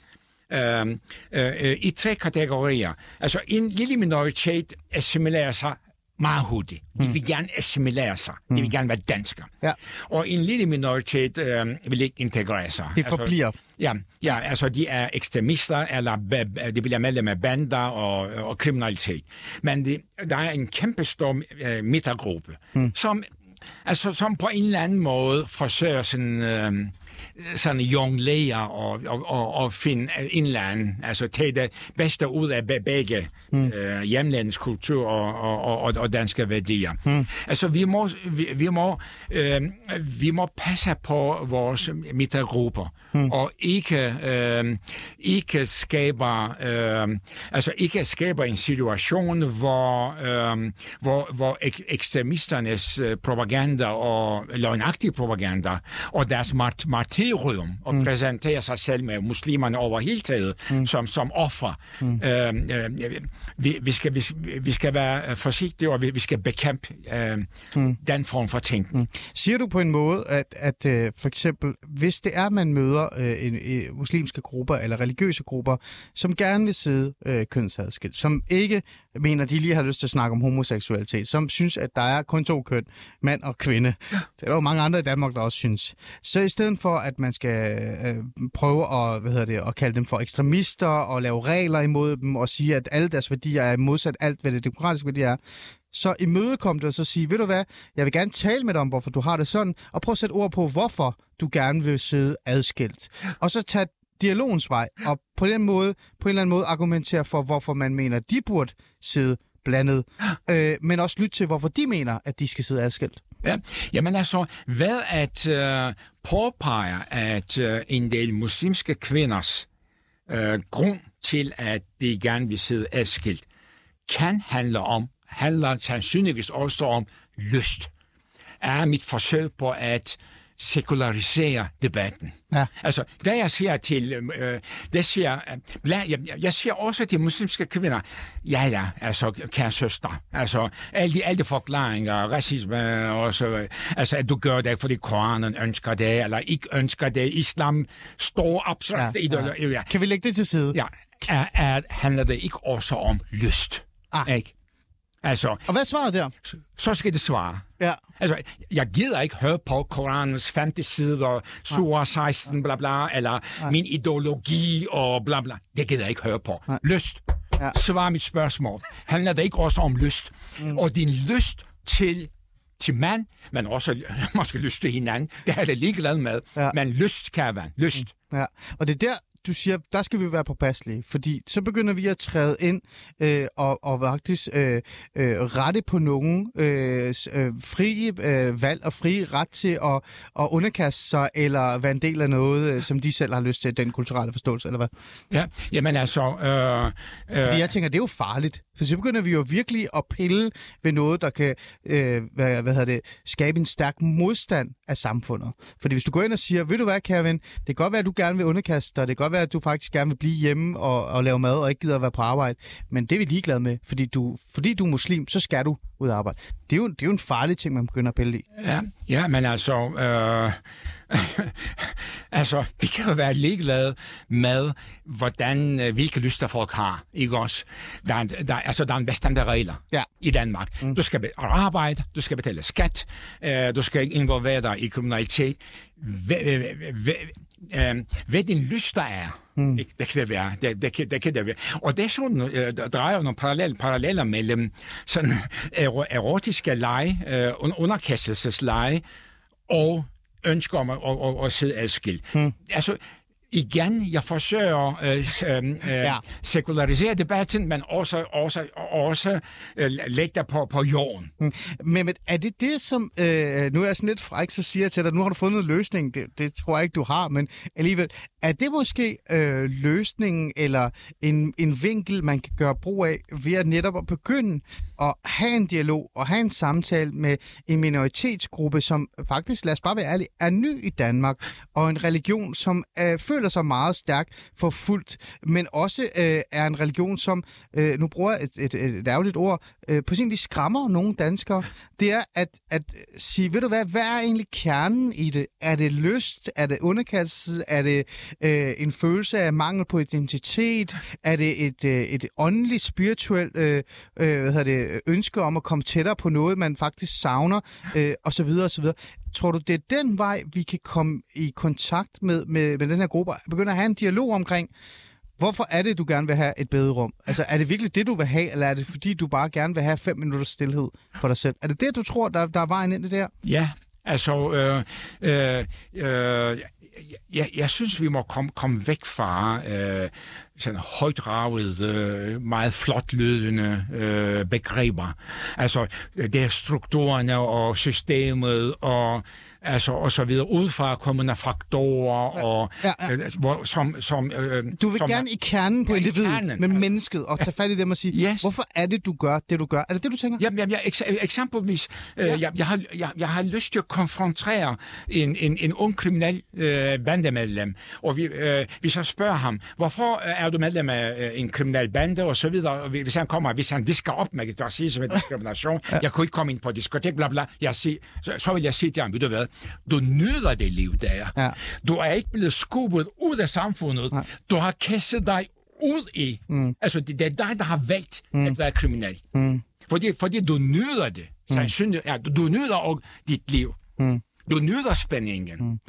øh, øh, i tre kategorier. Altså en lille minoritet assimilerer sig meget hurtigt. De vil mm. gerne assimilere sig. De vil mm. gerne være danskere. Ja. Og en lille minoritet øh, vil ikke integrere sig. Det altså, forbliver. Altså, ja, ja, altså de er ekstremister, eller de bliver medlem af bander og, og kriminalitet. Men det, der er en kæmpe stor øh, midtergruppe, mm. som altså som på en eller anden måde forsøger sådan, øh, sådan jonglere og, og, og, og finde en eller anden, altså tage det bedste ud af begge mm. øh, hjemlandets kultur og, og, og, og danske værdier. Mm. Altså vi må, vi, vi, må, øh, vi må passe på vores midtergrupper mm. og ikke, øh, ikke skaber øh, altså ikke skaber en situation, hvor, øh, hvor, hvor ek- ekstremisternes øh, propaganda og løgnagtig propaganda og deres mart- martyrium og mm. præsenterer sig selv med muslimerne over hele taget mm. som, som offer. Mm. Øh, øh, vi, vi, skal, vi, vi skal være forsigtige, og vi, vi skal bekæmpe øh, mm. den form for tænkning. Mm. Siger du på en måde, at, at øh, for eksempel, hvis det er, man møder øh, en, en, muslimske grupper eller religiøse grupper, som gerne vil sidde øh, kønsadskilt, som ikke mener, de lige har lyst til at snakke om homoseksualitet, som synes, at der er kun to køn, mand og kvinde. Det er der jo mange andre i Danmark, der også synes. Så i stedet for, at man skal øh, prøve at, hvad hedder det, at kalde dem for ekstremister og lave regler imod dem og sige, at alle deres værdier er modsat alt, hvad det demokratiske værdier er, så imødekom det og så sige, ved du hvad, jeg vil gerne tale med dig om, hvorfor du har det sådan, og prøv at sætte ord på, hvorfor du gerne vil sidde adskilt. Og så tage dialogens vej, og på den måde, på en eller anden måde argumentere for, hvorfor man mener, at de burde sidde blandet, øh, men også lytte til, hvorfor de mener, at de skal sidde adskilt. Ja, jamen altså, hvad at øh, påpeger, at øh, en del muslimske kvinders øh, grund til, at de gerne vil sidde adskilt, kan handle om handler sandsynligvis også om lyst. Er mit forsøg på at sekularisere debatten. Ja. Altså, da jeg siger til, øh, det siger, bla, jeg, jeg siger også til muslimske kvinder, ja ja, altså, kære søster, altså, alle de, alle de forklaringer, racisme, og så, altså, at du gør det, fordi Koranen ønsker det, eller ikke ønsker det, islam står abstrakt ja, ja. ja. Kan vi lægge det til side? Ja, er, er, handler det ikke også om lyst? Ah. Ikke? Altså, og hvad svarede der? Så, så skal det svare. Ja. Altså, jeg gider ikke høre på Koranens 50 sider, Surah 16, bla bla, eller Nej. min ideologi og bla bla. Det gider jeg ikke høre på. Nej. Lyst. Ja. Svar mit spørgsmål. Handler det ikke også om lyst? Mm. Og din lyst til til mand, men også måske lyst til hinanden. Det er det ligeglad med. Ja. Men lyst, kære ven, lyst. Ja, og det er der, du siger, der skal vi være påpasselige, fordi så begynder vi at træde ind øh, og, og faktisk øh, øh, rette på nogen øh, øh, frie øh, valg og fri ret til at, at underkaste sig eller være en del af noget, øh, som de selv har lyst til, den kulturelle forståelse, eller hvad? Ja, jamen altså... Øh, øh, Fordi jeg tænker, det er jo farligt, for så begynder vi jo virkelig at pille ved noget, der kan øh, hvad, hvad hedder det, skabe en stærk modstand af samfundet. Fordi hvis du går ind og siger, ved du hvad, kære ven, det kan godt være, at du gerne vil underkaste dig, det kan godt være, at du faktisk gerne vil blive hjemme og, og lave mad og ikke gider at være på arbejde, men det er vi ligeglade med, fordi du, fordi du er muslim, så skal du ud og arbejde. Det er jo, det er jo en farlig ting, man begynder at pille i. Ja, ja men altså, øh, altså, vi kan jo være ligeglade med, hvordan, øh, hvilke lyster folk har, ikke også? Der er, der, altså, der er en bestemte regler Ja. i Danmark. Mm. Du skal be- arbejde, du skal betale skat, øh, du skal ikke involvere dig i kriminalitet. Øh, hvad din lyster er, mm. det, det kan det være. Det, det, kan, det kan det være. Og det sådan, øh, der drejer jo nogle parallel, paralleller mellem sådan ero, erotiske lege, øh, un- underkastelsesleje, og ønsker om at, at, at, at sidde adskilt. Hmm. Altså, igen, jeg forsøger at øh, øh, Ja. sekularisere debatten, men også, også, også øh, lægge det på, på jorden. Mm. Men, men er det det, som... Øh, nu er jeg sådan lidt fræk, så siger jeg til dig, nu har du fundet en løsning. Det, det tror jeg ikke, du har, men alligevel. Er det måske øh, løsningen eller en, en vinkel, man kan gøre brug af ved at netop at begynde at have en dialog og have en samtale med en minoritetsgruppe, som faktisk, lad os bare være ærlige, er ny i Danmark, og en religion, som øh, føler sig meget stærkt forfulgt, men også øh, er en religion, som, øh, nu bruger jeg et, et, et ærgerligt ord, øh, på sin vis skræmmer nogle danskere, det er at, at sige, ved du hvad, hvad er egentlig kernen i det? Er det lyst? Er det underkastelse? Er det øh, en følelse af mangel på identitet? Er det et, øh, et åndeligt, spirituelt øh, øh, hvad hedder det, ønske om at komme tættere på noget, man faktisk savner? Øh, og så videre, og så videre. Tror du, det er den vej, vi kan komme i kontakt med, med, med den her gruppe? Begynde at have en dialog omkring, Hvorfor er det, du gerne vil have et bederum? Altså, er det virkelig det, du vil have, eller er det fordi, du bare gerne vil have fem minutters stillhed for dig selv? Er det det, du tror, der, der er vejen ind i det her? Ja, altså, øh, øh, øh, jeg, jeg synes, vi må komme kom væk fra øh, sådan højdragede, meget flot lydende øh, begreber. Altså, det er strukturerne og systemet og altså og så videre, udefra kommende faktorer, og, Ja, ja. Øh, hvor, som, som, øh, Du vil som, gerne i kernen på Ja, individet, kernen. med mennesket, og tage fat i dem og sige, Yes. hvorfor er det, du gør det, du gør? Er det det, du tænker? Jamen, jamen, jeg, eks- eksempelvis, øh, jeg, jeg, har, jeg, jeg har lyst til at konfrontere en, en, en ung kriminel øh, bandemedlem, og vi, øh, vi så spørger ham, hvorfor øh, er du medlem af øh, en kriminel bande, og så videre, og hvis han kommer, hvis han visker op med racisme og diskrimination, ja. jeg kunne ikke komme ind på diskotek, bla bla, jeg siger, så, så vil jeg sige til ham, ved du hvad, du nyder det liv der. Ja. Du er ikke blevet skubbet ud af samfundet, Nej. du har kastet dig ud i, mm. altså det, det er dig, der har valgt mm. at være kriminel. Mm. Fordi, fordi du nyder det. Sandsynligt, ja, du, du nyder og dit liv. Mm. Du nyder spændingen. Mm.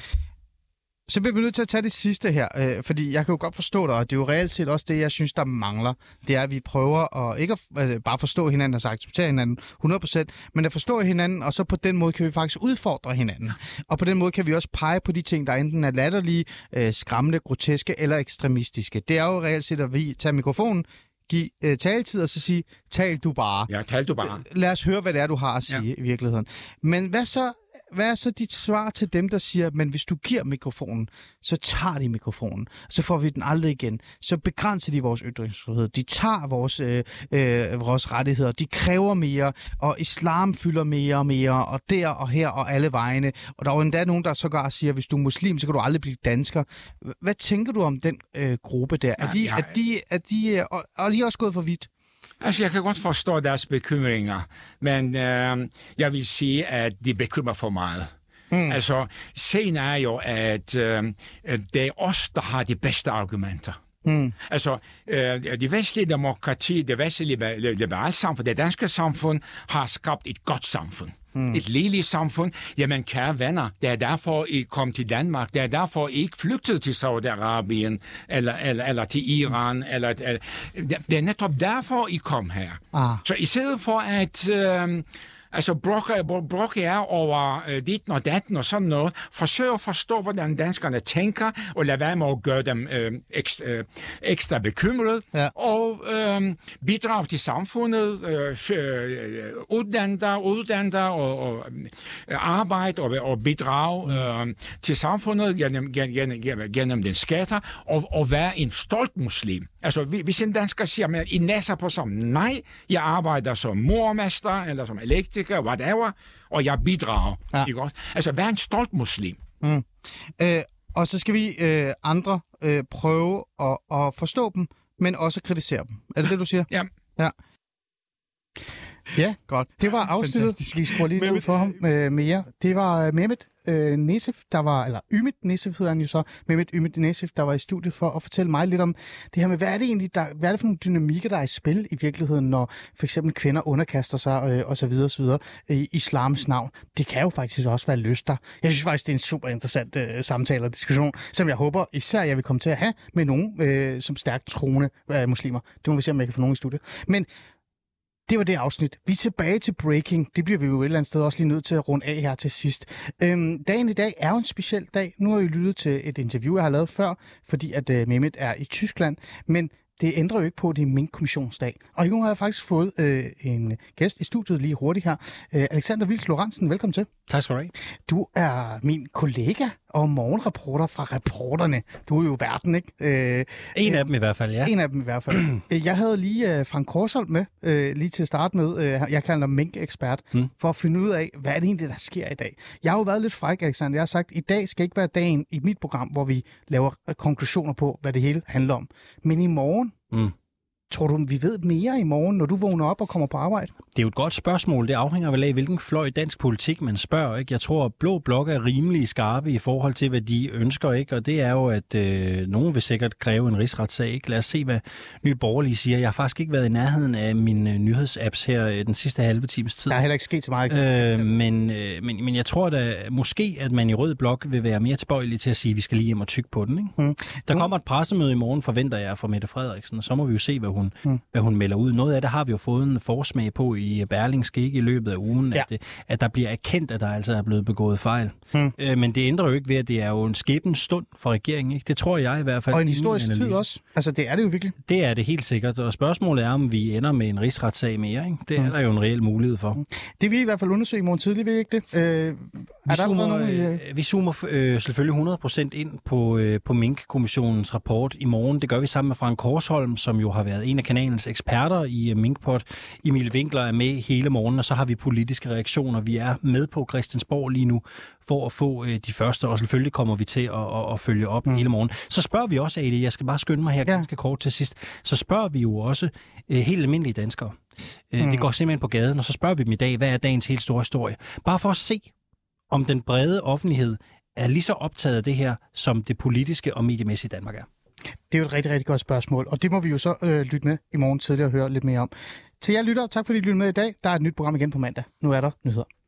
Så bliver vi nødt til at tage det sidste her, øh, fordi jeg kan jo godt forstå dig, og det er jo reelt set også det, jeg synes, der mangler. Det er, at vi prøver at ikke at øh, bare forstå hinanden og så acceptere hinanden 100%, men at forstå hinanden, og så på den måde kan vi faktisk udfordre hinanden. Og på den måde kan vi også pege på de ting, der enten er latterlige, øh, skræmmende, groteske eller ekstremistiske. Det er jo reelt set, at vi tager mikrofonen, give øh, taletid og så sige, tal du bare Ja, tal du bare. lad os høre, hvad det er, du har at sige ja. i virkeligheden. Men hvad så, hvad er så dit svar til dem, der siger, men hvis du giver mikrofonen, så tager de mikrofonen, så får vi den aldrig igen. Så begrænser de vores ytringsfrihed. De tager vores, øh, øh, vores rettigheder. De kræver mere, og islam fylder mere og mere, og der og her og alle vegne. Og der er jo endda nogen, der sågar siger, hvis du er muslim, så kan du aldrig blive dansker. Hvad tænker du om den øh, gruppe der? Er de, Ja, er de, er de, øh, og, og er de også gået for vidt? Altså, jeg kan godt forstå deres bekymringer, men øh, jeg vil sige, at de bekymrer for meget. Mm. Altså, sagen er jo, at øh, det er os, der har de bedste argumenter. Mm. Altså, øh, det vestlige demokrati, det vestlige liber- liberale samfund, det danske samfund, har skabt et godt samfund. Mm. Et lille samfund. Jamen, kære venner, det er derfor, I kom til Danmark. Det er derfor, I ikke flygtede til Saudi-Arabien, eller, eller, eller til Iran. Eller, eller, det er netop derfor, I kom her. Ah. Så i stedet for at... Øh, altså brokker, brokker er over øh, dit og datten og sådan noget. Forsøg at forstå, hvordan danskerne tænker, og lade være med at gøre dem øh, ekstra, øh, ekstra bekymret, Ja. og øh, bidrage til samfundet, øh, øh, uddanne dig, uddanne dig og, og øh, arbejde og, og bidrage øh, til samfundet gennem, gennem, gennem, gennem den skatter, og, og være en stolt muslim. Altså, hvi- hvis en dansker siger, at I nasser på som, nej, jeg arbejder som mormester, eller som elektriker, whatever, og jeg bidrager. Ja. Ikke også? Altså, vær en stolt muslim. Øh, og så skal vi øh, andre øh, prøve at, at forstå dem, men også kritisere dem. Er det det, du siger? Ja. Ja. Ja, godt. Det var afsnittet. Fantastisk. Vi skruer lige ned for ham øh, mere. Det var øh, Mehmet øh, Nesif, der var, eller Ymit Nesif hedder han jo så, Mehmet Ymit Nesif, der var i studiet for at fortælle mig lidt om det her med, hvad er det egentlig, der, hvad er det for nogle dynamikker, der er i spil i virkeligheden, når for eksempel kvinder underkaster sig øh, og så videre og så videre i islams navn. Det kan jo faktisk også være lyster. Jeg synes faktisk, det er en super interessant øh, samtale og diskussion, som jeg håber især, jeg vil komme til at have med nogen øh, som stærkt troende øh, muslimer. Det må vi se, om jeg kan få nogen i studiet. Men det var det afsnit. Vi er tilbage til breaking. Det bliver vi jo et eller andet sted også lige nødt til at runde af her til sidst. Øhm, dagen i dag er jo en speciel dag. Nu har I lyttet til et interview, jeg har lavet før, fordi at øh, Mehmet er i Tyskland. Men det ændrer jo ikke på, at det er min kommissionsdag. Og nu har jeg faktisk fået øh, en gæst i studiet lige hurtigt her. Øh, Alexander Vils Lorentzen, velkommen til. Tak skal du have. Du er min kollega og morgenreporter fra Reporterne. Du er jo verden, ikke? Øh, En af dem i hvert fald, ja. en af dem i hvert fald. Øh, jeg havde lige uh, Frank Korsholm med, uh, lige til at starte med. Uh, jeg kalder ham mink-ekspert, Mm. mm. for at finde ud af, hvad er det egentlig, der sker i dag. Jeg har jo været lidt fræk, Alexander. Jeg har sagt, at i dag skal ikke være dagen i mit program, hvor vi laver øh, konklusioner på, hvad det hele handler om. Men i morgen, Mm. Tror du, vi ved mere i morgen, når du vågner op og kommer på arbejde? Det er jo et godt spørgsmål. Det afhænger vel af, hvilken fløj dansk politik man spørger. Ikke? Jeg tror, at Blå Blok er rimelig skarpe i forhold til, hvad de ønsker. Ikke? Og det er jo, at øh, nogen vil sikkert kræve en rigsretssag. Ikke? Lad os se, hvad Nye Borgerlige siger. Jeg har faktisk ikke været i nærheden af mine øh, nyhedsapps her øh, den sidste halve times tid. Der er heller ikke sket så meget. Øh, men, øh, men, men jeg tror da måske, at man i Rød Blok vil være mere tilbøjelig til at sige, at vi skal lige hjem og tykke på den. Ikke? Mm. Der kommer et pressemøde i morgen, forventer jeg, fra Mette Frederiksen, og så må vi jo se, hvad hun, Mm. hvad hun melder ud. Noget af det har vi jo fået en forsmag på i Berlingske ikke i løbet af ugen, Ja. at, øh, at der bliver erkendt, at der altså er blevet begået fejl. Mm. Øh, men det ændrer jo ikke ved, at det er jo en skæbens stund for regeringen. Ikke? Det tror jeg i hvert fald. Og en historisk tid også. Altså, det er det jo virkelig. Det er det helt sikkert, og spørgsmålet er, om vi ender med en rigsretssag mere. Ikke? Det er Mm. der jo en reel mulighed for. Det vil I i hvert fald undersøge i morgen tidlig, vil I ikke det? Øh, Vi er der allerede zoomer, nogen i... øh, øh, vi zoomer øh, selvfølgelig 100% ind på, øh, på Mink-kommissionens rapport i morgen. Det gør vi sammen med Frank Korsholm, som jo har været en af kanalens eksperter i øh, Minkpot. Emil Winkler er med hele morgen, og så har vi politiske reaktioner. Vi er med på Christiansborg lige nu for at få øh, de første, og selvfølgelig kommer vi til at, at, at følge op mm. hele morgen. Så spørger vi også, Adi, jeg skal bare skynde mig her Ja. ganske kort til sidst, så spørger vi jo også øh, helt almindelige danskere. Øh, Vi går simpelthen på gaden, og så spørger vi dem i dag, hvad er dagens helt store historie? Bare for at se, om den brede offentlighed er lige så optaget af det her, som det politiske og mediemæssige Danmark er. Det er jo et rigtig, rigtig godt spørgsmål, og det må vi jo så øh, lytte med i morgen tidligere og høre lidt mere om. Til jer lytter, tak fordi I lyttede med i dag. Der er et nyt program igen på mandag. Nu er der nyheder.